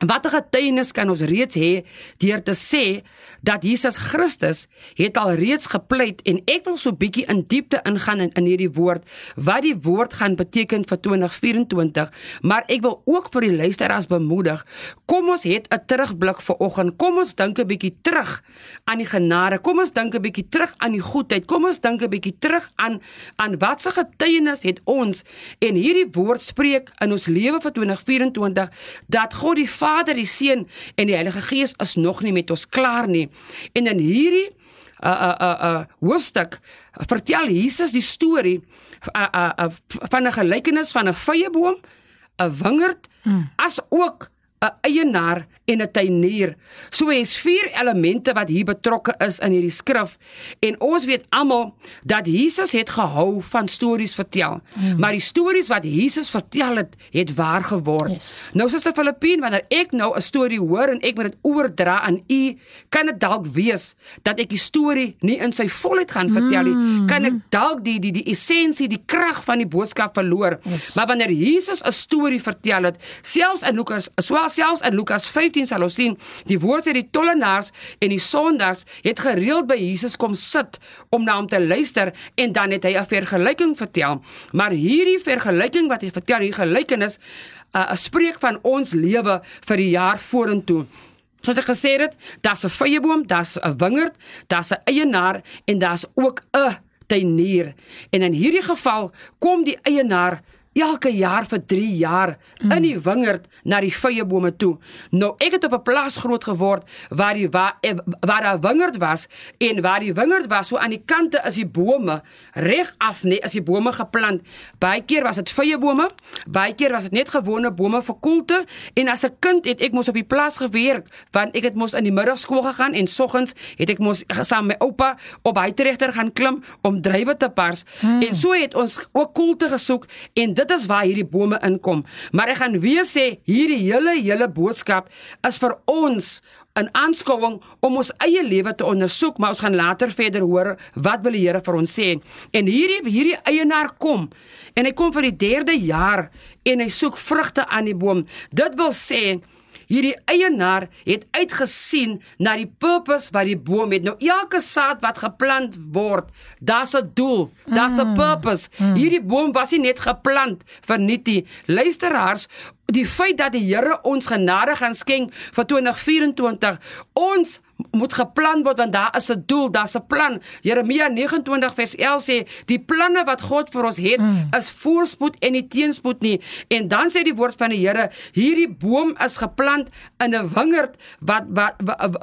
Watter getuienis kan ons reeds hê deur te sê dat Jesus Christus het al reeds gepleit en ek wil so bietjie in diepte ingaan in, in hierdie woord wat die woord gaan beteken vir 2024 maar ek wil ook vir die luisteraars bemoedig kom ons het 'n terugblik vir oggend. Kom ons dink 'n bietjie terug aan die genade. Kom ons dink 'n bietjie terug aan die goedheid. Kom ons dink 'n bietjie terug aan aan wat se getuienis het ons. En hierdie woord spreek in ons lewe vir 2024 dat God die Vader, die Seun en die Heilige Gees is nog nie met ons klaar nie. En in hierdie uh uh uh, uh hoofstuk vertel Jesus die storie uh, uh, uh, van 'n gelykenis van 'n vyeboom, 'n wingerd, hmm. as ook 'n eienaar en 'n tuinier. So is vier elemente wat hier betrokke is in hierdie skrif en ons weet almal dat Jesus het gehou van stories vertel. Mm. Maar die stories wat Jesus vertel het, het waar geword. Yes. Nou soos die Filippien wanneer ek nou 'n storie hoor en ek moet dit oordra aan u, kan dit dalk wees dat ek die storie nie in sy volheid gaan vertel nie. Mm. Kan ek dalk die die die essensie, die krag van die boodskap verloor. Yes. Maar wanneer Jesus 'n storie vertel het, selfs in Lukas, selfs in Lukas 5 15 sal ons sien die woord sê die tollenaars en die sondaars het gereeld by Jesus kom sit om na hom te luister en dan het hy 'n vergelyking vertel maar hierdie vergelyking wat hy vertel hier gelykenis 'n uh, spreek van ons lewe vir die jaar vorentoe Soos ek gesê het, daar's 'n vyeboom, daar's 'n wingerd, daar's 'n eienaar en daar's ook 'n tuinier. En in hierdie geval kom die eienaar elke jaar vir 3 jaar mm. in die wingerd na die vyebome toe. Nou ek het op 'n plaas groot geword waar die waar, eh, waar daar wingerd was en waar die wingerd was so aan die kante is die bome reg af nee as die bome geplant. Baie keer was dit vyebome, baie keer was dit net gewone bome vir koelte en as 'n kind het ek mos op die plaas gewerk want ek het mos in die middagskool gegaan en soggens het ek mos saam met my oupa op hy trechter gaan klim om drywe te pars mm. en so het ons ook koelte gesoek en dit is waar hierdie bome inkom. Maar ek gaan weer sê hierdie hele hele boodskap is vir ons 'n aanskouing om ons eie lewe te ondersoek, maar ons gaan later verder hoor wat wil die Here vir ons sê. En hierdie hierdie eienaar kom en hy kom vir die 3de jaar en hy soek vrugte aan die boom. Dit wil sê hierdie eienaar het uitgesien na die purpose wat die boom het. Nou elke saad wat geplant word, daar's 'n doel, daar's 'n mm. purpose. Mm. Hierdie boom was nie net geplant vir net die luisteraars die feit dat die Here ons genade gaan skenk vir 2024 ons moet geplan word want daar is 'n doel, daar's 'n plan. Jeremia 29 vers 11 sê die planne wat God vir ons het mm. is voorspoed en nie teenspoed nie. En dan sê die woord van die Here, hierdie boom is geplant in 'n wingerd wat wat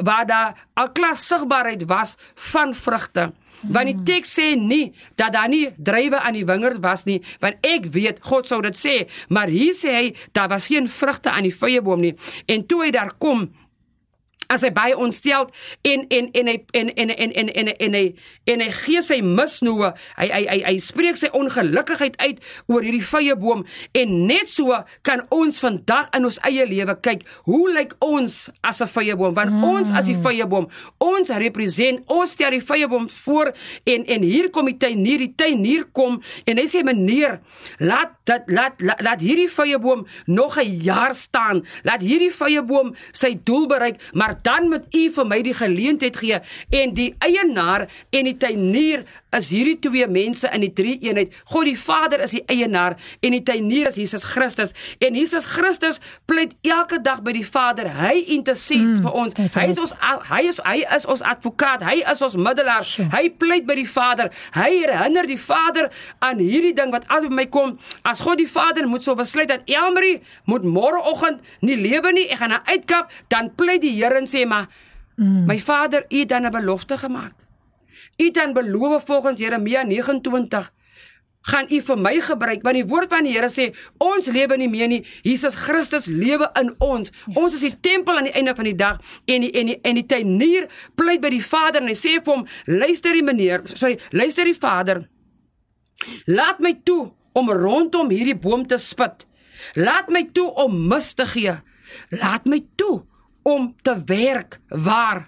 waar daar al klas sigbaarheid was van vrugte. Want die teks sê nie dat daar nie druiwe aan die wingerd was nie, want ek weet God sou dit sê, maar hier sê hy daar was geen vrugte aan die vyeboom nie. En toe hy daar kom, as hy by ons stel en en en hy en en en en en en hy en hy gee sy misnoë hy hy hy hy spreek sy ongelukkigheid uit oor hierdie vrye boom en net so kan ons vandag in ons eie lewe kyk hoe lyk ons as 'n vrye boom want mm. ons as die vrye boom ons represent ons stel die vrye boom voor en en hier kom die tuinier die tuinier kom. En hy sê meneer laat dat laat laat, laat hierdie vrye boom nog 'n jaar staan. Laat hierdie vrye boom sy doel bereik maar dan moet u vir my die geleentheid gee en die eienaar en die tuinier is hierdie twee mense in die drie eenheid. God die Vader is die eienaar en die tuinier is Jesus Christus en Jesus Christus pleit elke dag by die Vader. Hy intercede mm, vir ons. Hy is ons hy is hy is ons advokaat. Hy is ons middelaar. Sure. Hy pleit by die Vader. Hy herinner die Vader aan hierdie ding wat al by my kom. As God die Vader moet so besluit dat Elmarie moet môreoggend nie lewe nie, ek gaan haar uitkap, dan pleit die Here sê maar mm. my Vader, U het dan 'n belofte gemaak. U het dan beloof volgens Jeremia 29 gaan u vir my gebruik want die woord van die Here sê ons lewe nie meer nie Jesus Christus lewe in ons yes. ons is die tempel aan die einde van die dag en die, en die, en die tuinier pleit by die Vader en hy sê vir hom luister die meneer sorry luister die Vader laat my toe om rondom hierdie boom te spit laat my toe om mis te gee laat my toe om te werk waar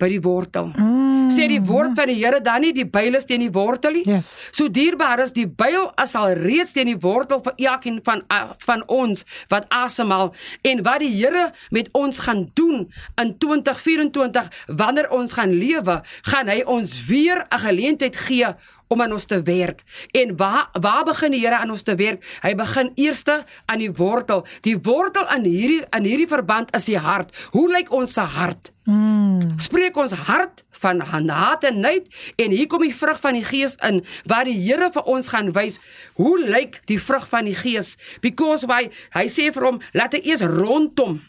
by die wortel. Mm. Sê die woord van die Here dan nie die byl is teen die wortel nie. Yes. So dierbaar is die byl is al reeds teen die wortel vir elkeen van uh, van ons wat asemhaal en wat die Here met ons gaan doen in 2024 wanneer ons gaan lewe, gaan hy ons weer 'n geleentheid gee om aan ons te werk. En waar waar begin die Here aan ons te werk? Hy begin eerste aan die wortel. Die wortel aan hierdie aan hierdie verband is die hart. Hoe lyk ons se hart? Mm. Spreek ons hart van haat en nait en hier kom die vrug van die gees in waar die Here vir ons gaan wys hoe lyk die vrug van die gees because why hy sê vir hom laat hy eers rondom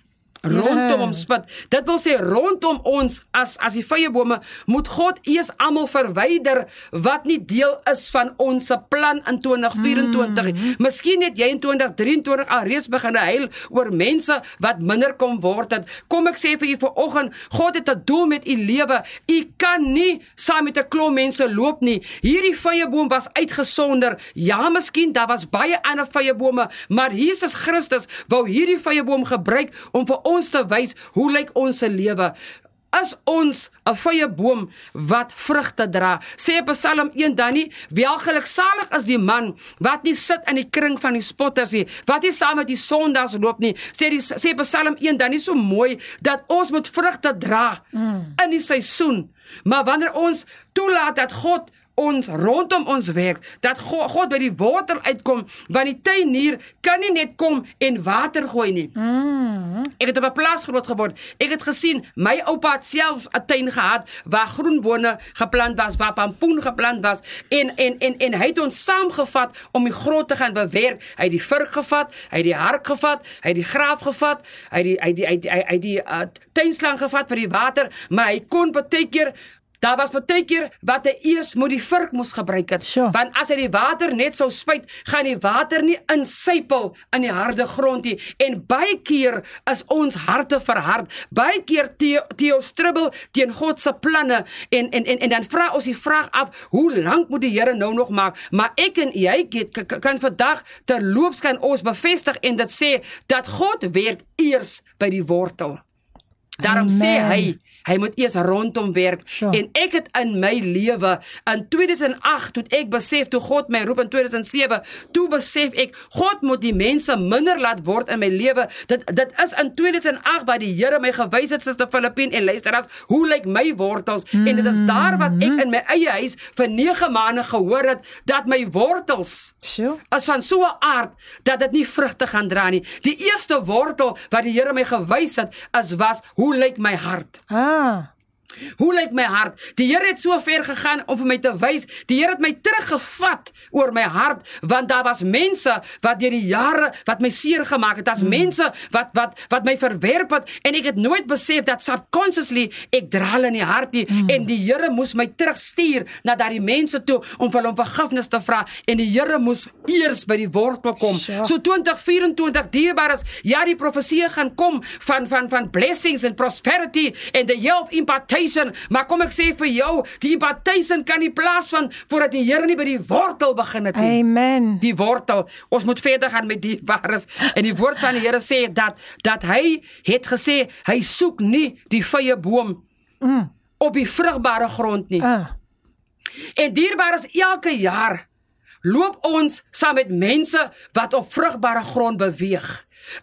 rondom hom spit. Dit wil sê rondom ons as as die vrye bome moet God eers almal verwyder wat nie deel is van ons se plan in 2024. Mm. Miskien het jy in 2023 al reeds begin huil oor mense wat minder kom word het. Kom ek sê vir u vanoggend, God het 'n doel met u lewe. U kan nie saam met 'n klomp mense loop nie. Hierdie vrye boom was uitgesonder. Ja, miskien daar was baie ander vrye bome, maar Jesus Christus wou hierdie vrye boom gebruik om vir ons te wys hoe lyk ons se lewe is ons 'n vrye boom wat vrugte dra. Sê Psalm 1 dan nie, welgeluksalig is die man wat nie sit in die kring van die spotters nie, wat nie saam met die sondaars loop nie. Sê die sê Psalm 1 dan nie so mooi dat ons moet vrugte dra mm. in die seisoen. Maar wanneer ons toelaat dat God ons rondom ons werk dat God, God by die wortel uitkom want die tuinier kan nie net kom en water gooi nie. Mm. Ek het op 'n plaas groot geword. Ek het gesien my oupa het selfs 'n tuin gehad waar groenbone geplant was, waar pampoen geplant was en en en en hy het ons saamgevat om die grond te gaan bewerk. Hy het die vurk gevat, hy het die hark gevat, hy het die graaf gevat, hy het die hy het die hy het die, hy het die uh, tuinslang gevat vir die water, maar hy kon baie keer Daar was baie keer wat hy eers moet die vurk moes gebruik het. Sure. Want as hy die water net sou spuit, gaan die water nie insypel in die harde grond nie. En baie keer is ons harte verhard. Baie keer te ons stribbel teen God se planne en en en en dan vra ons die vraag af, hoe lank moet die Here nou nog maak? Maar ek en jy kan vandag terloops kan ons bevestig en dit sê dat God werk eers by die wortel. Daarom Amen. sê hy Hy moet eers rondom werk sure. en ek het in my lewe in 2008 toe ek besef toe God my roep in 2007 toe besef ek God moet die mense minder laat word in my lewe dit dit is in 2008 waar die Here my gewys het sister Filippin en luister as hoe lyk my wortels mm. en dit is daar wat ek in my eie huis vir 9 maande gehoor het dat my wortels sure. is van so 'n aard dat dit nie vrugte gaan dra nie die eerste wortel wat die Here my gewys het is was hoe lyk my hart ah. Ah. Hoe lyk my hart? Die Here het so ver gegaan om vir my te wys. Die Here het my teruggevat oor my hart want daar was mense wat deur die jare wat my seer gemaak het. Daar's mm. mense wat wat wat my verwerp het en ek het nooit besef dat subconsciously ek dra hulle in die hart nie mm. en die Here moes my terugstuur na daardie mense toe om vir hulle om vergifnis te vra en die Here moes eers by die wortel kom. Sure. So 2024 dierbaar is ja die profesie gaan kom van van van blessings and prosperity and the of impartation impartation, maar kom ek sê vir jou, die impartation kan nie plaasvind voordat die Here nie by die wortel begin het nie. Amen. Die wortel. Ons moet verder gaan met die bares en die woord van die Here sê dat dat hy het gesê hy soek nie die vrye boom mm. op die vrugbare grond nie. Uh. En dierbaar is elke jaar loop ons saam met mense wat op vrugbare grond beweeg.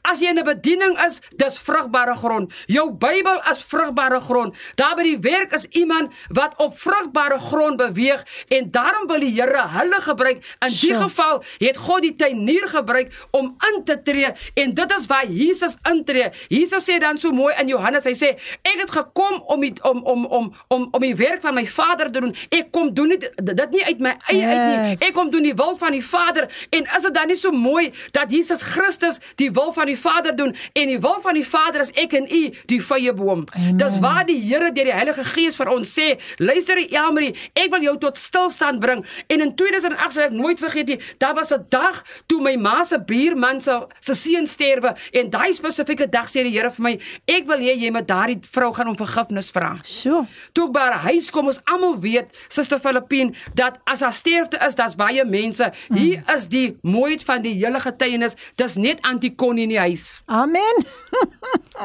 As jy 'n bediening is, dis vrugbare grond. Jou Bybel is vrugbare grond. Daar by die werk is iemand wat op vrugbare grond beweeg en daarom wil die Here hulle gebruik. In die sure. geval het God die tuinier gebruik om in te tree en dit is waar Jesus intree. Jesus sê dan so mooi in Johannes, hy sê ek het gekom om die, om om om om om die werk van my Vader te doen. Ek kom doen dit dit nie uit my eie yes. uit nie. Ek kom doen die wil van die Vader en is dit dan nie so mooi dat Jesus Christus die wil van die Vader doen en die wil van die Vader is ek en u die vrye boom. Dis waar die Here deur die Heilige Gees vir ons sê, luister Elmarie, ek wil jou tot stilstand bring. En in 2008 sal ek nooit vergeet nie, daar was 'n dag toe my ma se buurman se se seun sterwe en daai spesifieke dag sê die Here vir my, ek wil hê jy moet daardie vrou gaan om vergifnis vra. So. Toe by haar huis kom ons almal weet, Suster Filippine, dat as haar sterfte is, daar's baie mense. Hier mm. is die mooiheid van die hele getuienis. Dis net antikon in die huis. Amen.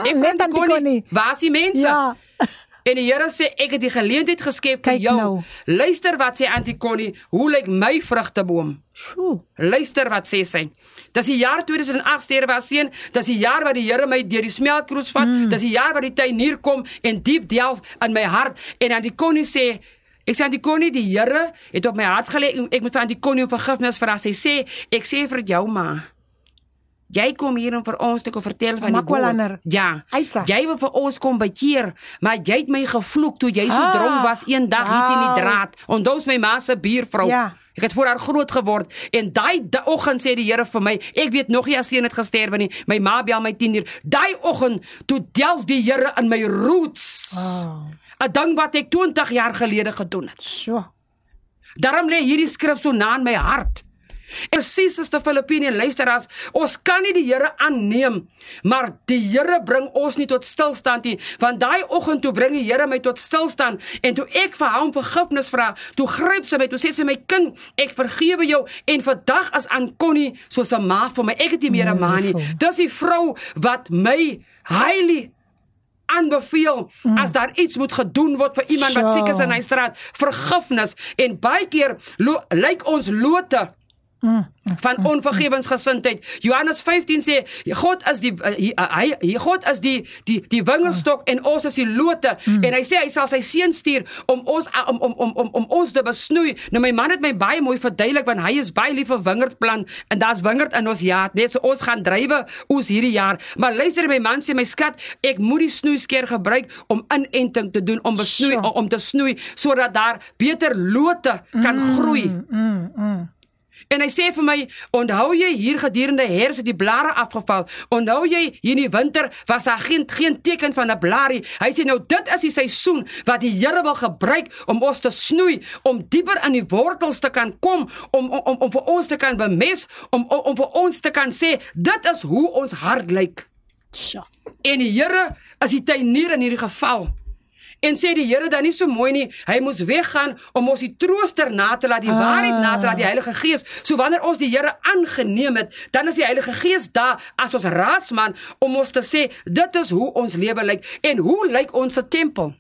Ek weet dan kon nie. Waar is die mense? Ja. En die Here sê ek het die geleentheid geskep vir jou. nou. Luister wat sê Auntie Connie, hoe lyk my vrugteboom? Sjoe. Luister wat sê sy. Dis die jaar 2008 sterwe was seun, dis die jaar wat die Here my deur die smeltkroes vat, mm. dis die jaar wat die tuinier kom en diep delf in my hart en Auntie Connie sê Ek sê aan die koning die Here het op my hart gelê ek moet vir aan die koning vergifnis vra. Sy sê ek sê vir jou ma. Jy kom hier om vir ons te kom vertel van die woord. Ja. Uitsa. Jy wil vir ons kom bekeer, maar jy het my gevloek toe jy so Ah, dronk was een dag hier wauw. die draad. Onthou's my ma se buurvrou. Ja. Ek het voor haar groot geword en daai da- oggend sê die Here vir my, ek weet nog nie as seun het gesterwe nie. My ma bel my 10 uur. Daai oggend toe delf die Here in my roots. Wow. 'n Ding wat ek 20 jaar gelede gedoen het. Sjoe. Daarom lê hierdie skrif so na in my hart. En presies as die Filippine luisteraars, ons kan nie die Here aanneem, maar die Here bring ons nie tot stilstand nie. Want daai oggend toe bring die Here my tot stilstand en toe ek vir hom vergifnis vra, toe gryp sy my, toe sê sy my kind, ek vergewe jou en vandag as aan Connie soos 'n ma vir my. Ek het nie meer 'n ma nie. Dis die vrou wat my heilig aanbeveel mm. as daar iets moet gedoen word vir iemand wat Sjoe. siek is in hy straat, vergifnis en baie keer lyk ons lote van onvergewensgesindheid. Johannes 15 sê God is die uh, hy, hy hy- God is die die die wingerdstok en ons is die lote en hy sê hy sal sy seun stuur om ons uh, om om om om, om ons te besnoei. Nou my man het my baie mooi verduidelik want hy is baie lief vir wingerdplan en daar's wingerd in ons jaar. Net so ons gaan drywe oes hierdie jaar. Maar luister my man sê my skat, ek moet die snoeiskeer gebruik om inenting te doen om besnoei Sjoe. om te snoei sodat daar beter lote kan groei. Mm, mm. En hy sê vir my, onthou jy hier gedurende herfs het die blare afgeval. Onthou jy hier in die winter was daar geen geen teken van 'n blaarie. Hy sê nou dit is die seisoen wat die Here wil gebruik om ons te snoei, om dieper in die wortels te kan kom, om om om, om vir ons te kan bemes, om, om om vir ons te kan sê dit is hoe ons hart lyk. Sjoe. En die Here is die tuinier in hierdie geval. En sê die Here dan nie so mooi nie, hy moes weggaan om ons die trooster na te laat, die Ah. waarheid na te laat, die Heilige Gees. So wanneer ons die Here aangeneem het, dan is die Heilige Gees daar as ons raadsman om ons te sê dit is hoe ons lewe lyk en hoe lyk ons tempel?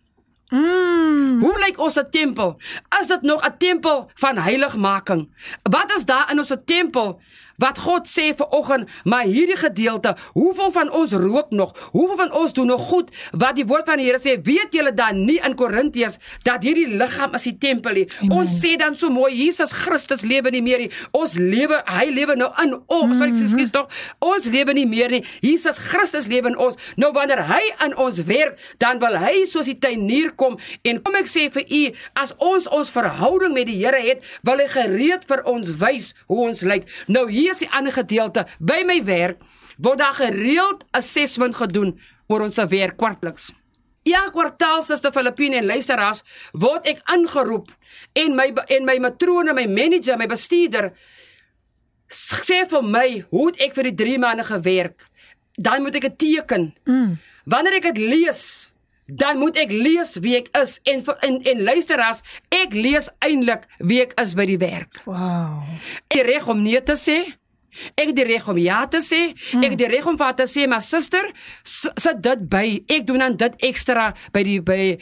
Mm. Hoe lyk ons tempel? Is dit nog 'n tempel van heiligmaking? Wat is daar in ons tempel wat God sê vir oggend, maar hierdie gedeelte, hoeveel van ons rook nog? Hoeveel van ons doen nog goed? Wat die woord van die Here sê, weet julle dan nie in Korintiërs dat hierdie liggaam is die tempel nie. Amen. Ons sê dan so mooi Jesus Christus lewe nie meer nie. Ons lewe, hy lewe nou in ons. Sorry, ekskuus tog. Ons lewe nie meer nie. Jesus Christus lewe in ons. Nou wanneer hy in ons werk, dan wil hy soos die tuinier kom en kom ek sê vir u, as ons ons verhouding met die Here het, wil hy gereed vir ons wys hoe ons lyk. Nou hier is die ander gedeelte. By my werk word daar gereeld assessment gedoen oor ons werk kwartliks. Ja, kwartaal sister Filippine en luisteraars, word ek aangeroep en my en my matrone, my manager, my bestuurder sê vir my hoe ek vir die 3 maande gewerk. Dan moet ek 'n teken. Mm. Wanneer ek dit lees, dan moet ek lees wie ek is en en, en luisteraars, ek lees eintlik wie ek is by die werk. Wow. Ek reg om nee te sê. Ek het die reg om ja te sê. Ek het die reg om vir haar te sê, maar suster, sit dit by. Ek doen dan dit ekstra by die by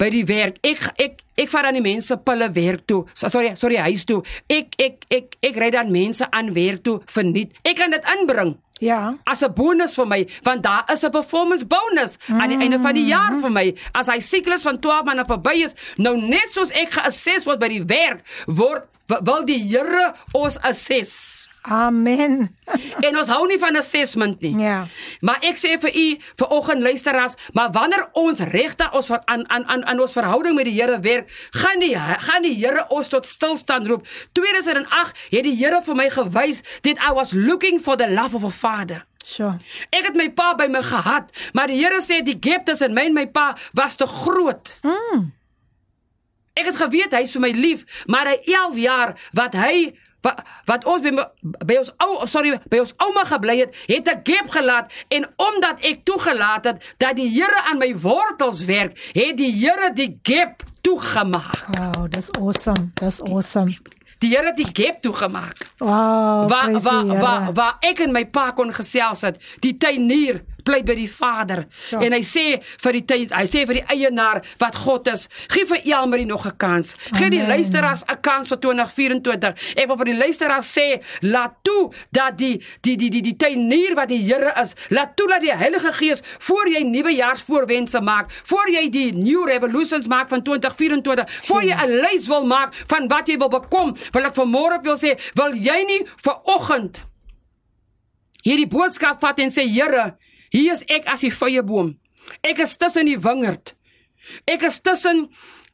by die werk. Ek ek ek vat aan die mense pille werk toe. So- Sorry, sorry huis toe. Ek ek ek ek ry dan mense aan werk toe verniet. Ek kan dit inbring Ja. as 'n bonus vir my want daar is 'n performance bonus aan die einde van die jaar vir my as hy siklus van 12 maande verby is nou net soos ek geassess word by die werk word wil die Here ons assess Amen. en ons hou nie van assessment nie Ja. maar ek sê vir u vir oggend luisteraars maar wanneer ons regtig ons ver, aan aan aan aan ons verhouding met die Here werk gaan die gaan die Here ons tot stilstand roep 2008 het die Here vir my gewys that I was looking for the love of a father Sjoe. Ek het my pa by my gehad, maar die Here sê die gap tussen my en my pa was te groot. Mm. Ek het geweet hy is vir my lief, maar hy 11 jaar wat hy wat, wat ons by, by ons ou sorry by ons ouma gebly het, het 'n gap gelaat en omdat ek toegelaat het dat die Here aan my wortels werk, het die Here die gap toegemaak. Wow, that's awesome. That's awesome. Die Here het die gap toegemaak. Wow. waar praise waar die Here. waar waar ek en my pa kon gesels het, die tuinier pleit by die Vader. Ja. En hy sê vir die tyd, hy sê vir die eienaar wat God is, gee vir Elmarie nog 'n kans. Gee die luisteraars 'n kans vir 2024. Ek wil vir die luisteraars sê, laat toe dat die die die die die tuinier wat die Here is, laat toe dat die Heilige Gees voor jy nuwejaarsvoorwense maak, voor jy die new revolutions maak van 2024, voor jy 'n lys wil maak van wat jy wil bekom, wil ek vanmôre op jou sê, wil jy nie vir oggend hierdie boodskap vat en sê Here, hier is ek as die vrye boom. Ek is tussen die wingerd. Ek is tussen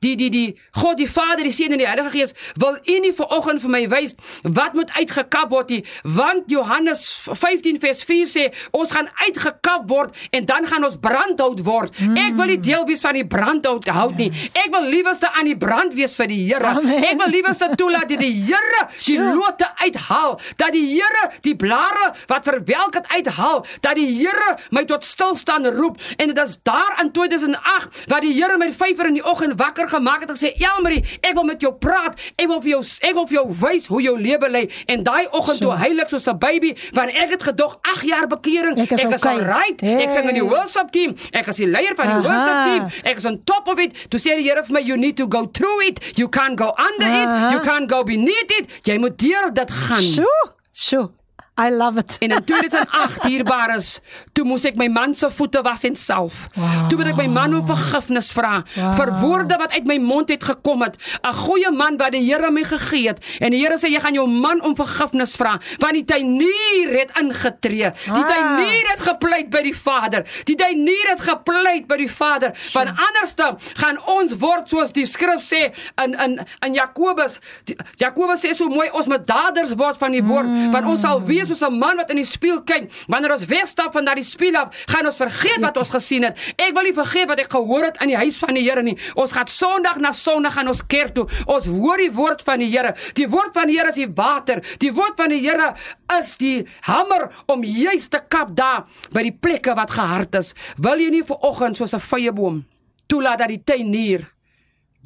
die die die God die Vader, die Seun en die Heilige Gees wil U nie vanoggend vir my wys wat moet uitgekap word nie, want Johannes 15 vers 4 sê ons gaan uitgekap word en dan gaan ons brandhout word. Mm. Ek wil nie deel wees van die brandhout hout nie. Ek wil liewerste aan die brand wees vir die Here. Ek wil liewerste toelaat dat die Here die Sure. lote uithaal, dat die Here die blare wat verwelk het uithaal, dat die Here my tot stilstaan roep en dit is daar in 2008 wat die Here my 5 in die oggend wakker gemaak het en sê Elmarie, ek wil met jou praat. Ek wil vir jou ek wil vir jou wys hoe jou lewe lê en daai oggend toe heilig soos 'n baby want ek het gedog 8 jaar bekering. Ek is ek is okay. alright. Ek sing in die Hey. worship team. Ek is die leier van die Aha. worship team. Ek is on top of it. Toe sê die Here vir my you need to go through it. You can't go under Aha. it. You can't go beneath it. Jy moet deur dit gaan. Sjoe, sjoe. I love it. En in 2008 hierbaar is, toe moes ek my man se voete was en salf. Wow. Toe moet ek my man om vergifnis vra Wow. vir woorde wat uit my mond het gekom het. 'n Goeie man wat die Here my gegee het. En die Here sê jy gaan jou man om vergifnis vra want die tuinier het ingetree. Die Ah. tuinier het gepleit by die Vader. Die tuinier het gepleit by die Vader. Want anderste gaan ons word soos die skrif sê in in in Jakobus. Die- Jakobus sê so mooi ons moet daders word van die woord, mm. want ons sal wees soos 'n man wat in die spieël kyk. Wanneer ons wegstap van daardie spieël af, gaan ons vergeet wat ons gesien het. Ek wil nie vergeet wat ek gehoor het in die huis van die Here nie. Ons gaan Sondag na Sondag gaan ons kerk toe. Ons hoor die woord van die Here. Die woord van die Here is die water. Die woord van die Here is die hamer om juis te kap daar by die plekke wat gehard is. Wil jy nie vir oggend soos 'n vrye boom toelaat dat die tuinier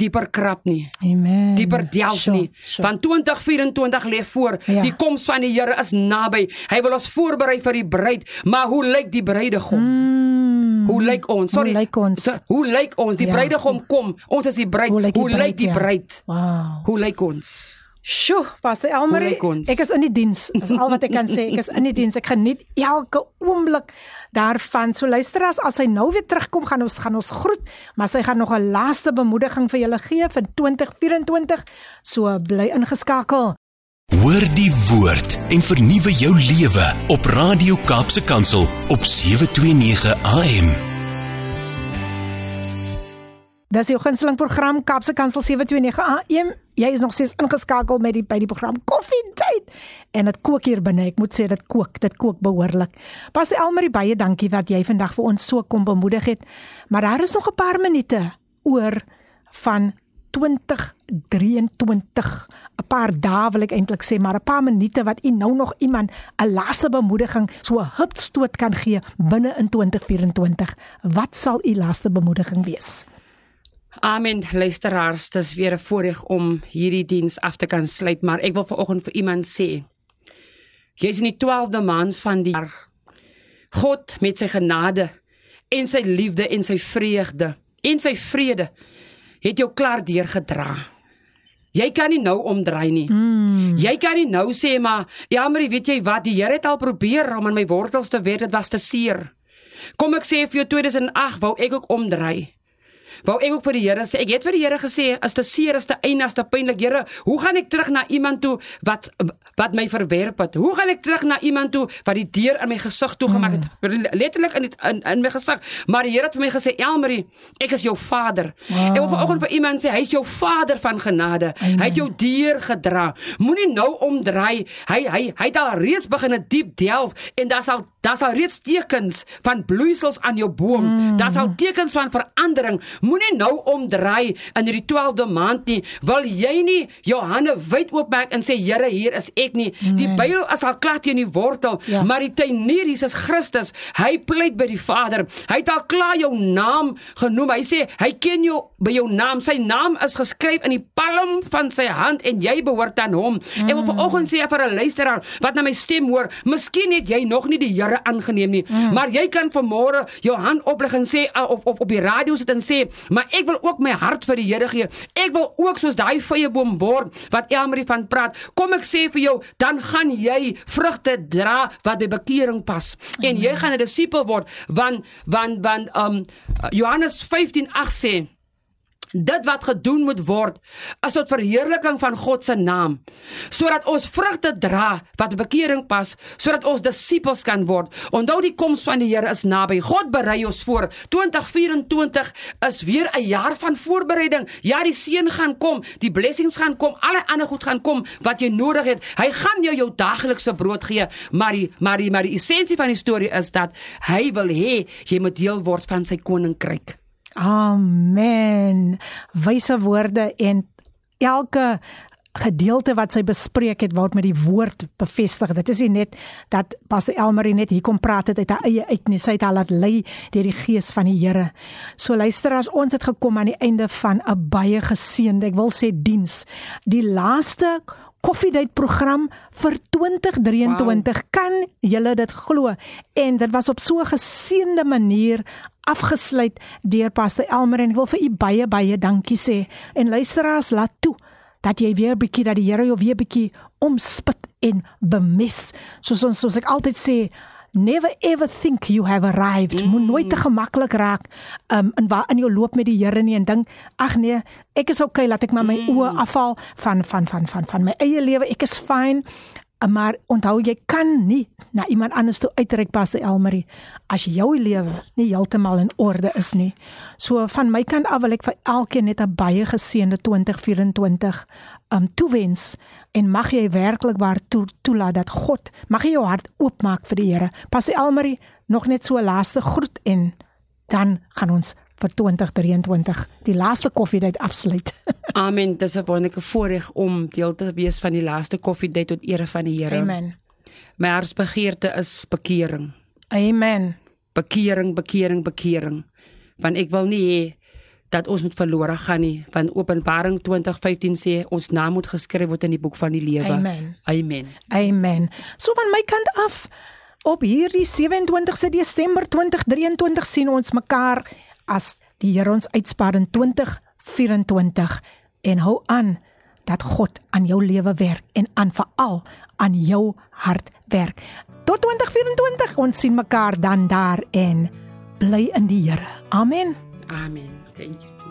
dieper krap nie? Amen. dieper delf Sjoe, nie. sjoe. Want 2024 lê voor. Ja. Die koms van die Here is naby. Hy wil ons voorberei vir die bruid. Maar hoe lyk die bruidegom? Mm. Hoe lyk ons? Sorry. Hoe lyk ons? So, hoe lyk ons? Die Ja. bruidegom kom. Ons is die bruid. Hoe lyk die Hoe lyk die ja. bruid? Wow. Hoe lyk ons? Sjoe, Hoe lyk ons? ek is in die diens. Dis al wat ek kan sê. Ek is in die diens. Ek geniet elke oomblik daarvan. So luister as as hy nou weer terugkom, gaan ons gaan ons groet, maar sy gaan nog 'n laaste bemoediging vir julle gee vir 2024. So bly ingeskakel. Hoor die woord en vernuwe jou lewe op Radio Kaapse Kansel op 729 AM. Dis jou gunsteling program Kapse Kansel 729 AM. Jy is nog steeds ingeskakel met die by die program Koffietyd. En dit kook hier binne. Ek moet sê dit kook, dit kook behoorlik. Pas Elmarie baie dankie wat jy vandag vir ons so kom bemoedig het. Maar daar is nog 'n paar minute oor van 2023. 'n Paar dae wil ek eintlik sê, maar 'n paar minute wat u nou nog iemand 'n laaste bemoediging, so 'n hupstoot kan gee binne in 2024. Wat sal u laaste bemoediging wees? Amen. Luisteraars, dis weer 'n voorreg om hierdie diens af te kan sluit, maar ek wil vanoggend vir iemand sê. Jy's in die 12de maand van die jaar. God met sy genade en sy liefde en sy vreugde en sy vrede het jou klaar deurgedra. Jy kan nie nou omdraai nie. Mm. Jy kan nie nou sê maar ja, maar weet jy wat, die Here het al probeer om aan my wortels te weet dit was te seer. Kom ek sê vir jou 2008 wou ek ook omdraai. Wou ek ook vir die Here sê, ek het vir die Here gesê, as te seer is te einde, as te pynlik, Here, hoe gaan ek terug na iemand toe wat wat my verwerp het? Hoe gaan ek terug na iemand toe wat die deur in my gesig toegemaak het? Mm. Letterlik in, die, in in my gesig. Maar die Here het vir my gesê, Elmarie, ek is jou Vader. Wow. Ek wil vanoggend vir iemand sê, hy is jou Vader van genade. Amen. Hy het jou deur gedra. Moenie nou omdraai. Hy hy hy het al reeds begin 'n diep delf en daar's al daar's al reeds tekens van bloeisels aan jou boom. Mm. Daar's al tekens van verandering. Moenie nou omdraai in hierdie 12de maand nie. Wil jy nie jou hande wyd oopmaak en sê Here, hier is ek nie. Nee. Die Bybel is al klaar teen die wortel, Ja. ja. maar die tuinier Jesus Christus, hy pleit by die Vader. Hy het al klaar jou naam genoem. Hy sê hy ken jou by jou naam. Sy naam is geskryf in die palm van sy hand en jy behoort aan hom. Mm. Ek wil vanoggend sê vir 'n luisteraar wat na my stem hoor, miskien het jy nog nie die Here Here aangeneem nie. Mm. Maar jy kan vanmôre jou hand oplig en sê uh, of, of op die radio sit en sê, "Maar ek wil ook my hart vir die Here gee. Ek wil ook soos daai vrye boom word wat Elmarie van praat. Kom ek sê vir jou, dan gaan jy vrugte dra wat by bekering pas. En jy gaan 'n disipel word want want want um Johannes 15:8 sê dit wat gedoen moet word is tot verheerliking van God se naam sodat ons vrugte dra wat bekering pas sodat ons disippels kan word. Onthou die koms van die Here is naby. God berei ons voor. 2024 is weer 'n jaar van voorbereiding. Ja die seën gaan kom die blessings gaan kom alle ander goed gaan kom wat jy nodig het. Hy gaan jou jou daaglikse brood gee maar die maar die maar die essensie van die storie is dat hy wil hê jy moet deel word van sy koninkryk Amen. Wyse woorde en elke gedeelte wat sy bespreek het word met die woord bevestig. Dit is nie net dat Pastor Elmarie net hier kom praat het uit haar eie uit nie. Sy het al laat lei deur die gees van die Here. So luister as ons het gekom aan die einde van 'n baie geseënde, ek wil sê diens. Die laaste koffiedייט program vir 2023 wow. kan julle dit glo en dit was op so 'n geseënde manier afgesluit deur Pastor Elmer en ek wil vir u baie baie dankie sê en luisteraars laat toe dat jy weer bietjie dat die Here jou weer bietjie omspit en bemis soos ons soos ek altyd sê never ever think you have arrived. Mm. Moet nooit te gemaklik raak um in waar in jou loop met die Here nie en dink ag nee, ek is okay, laat ek maar my mm. oë afval van van van van van my eie lewe. Ek is fine. Maar onthou jy kan nie na iemand anders toe uitreik pas die Elmarie as jou lewe nie heeltemal in orde is nie. So van my kant af wil ek vir elkeen net 'n baie geseënde 2024 um toewens en mag jy werklik waar toe toelaat dat God mag jy jou hart oopmaak vir die Here. Pas die Elmarie nog net so laaste groet en dan gaan ons vir 2023 die laaste koffiedייט afsluit. Amen. Dis 'n wonderlike voorreg om deel te wees van die laaste koffiedייט tot ere van die Here. Amen. My hartsbegeerte is bekering. Amen. Bekering, bekering, bekering. Want ek wil nie hê dat ons moet verlore gaan nie. Want Openbaring 20:15 sê ons naam moet geskryf word in die boek van die lewe. Amen. Amen. Amen. So van my kant af op hierdie 27ste Desember 2023 sien ons mekaar as die Here ons uitspaar in 2024 en hou aan dat God aan jou lewe werk en aan veral aan jou hart werk. Tot 2024 ons sien mekaar dan daar en bly in die Here. Amen. Amen. Thank you Jesus.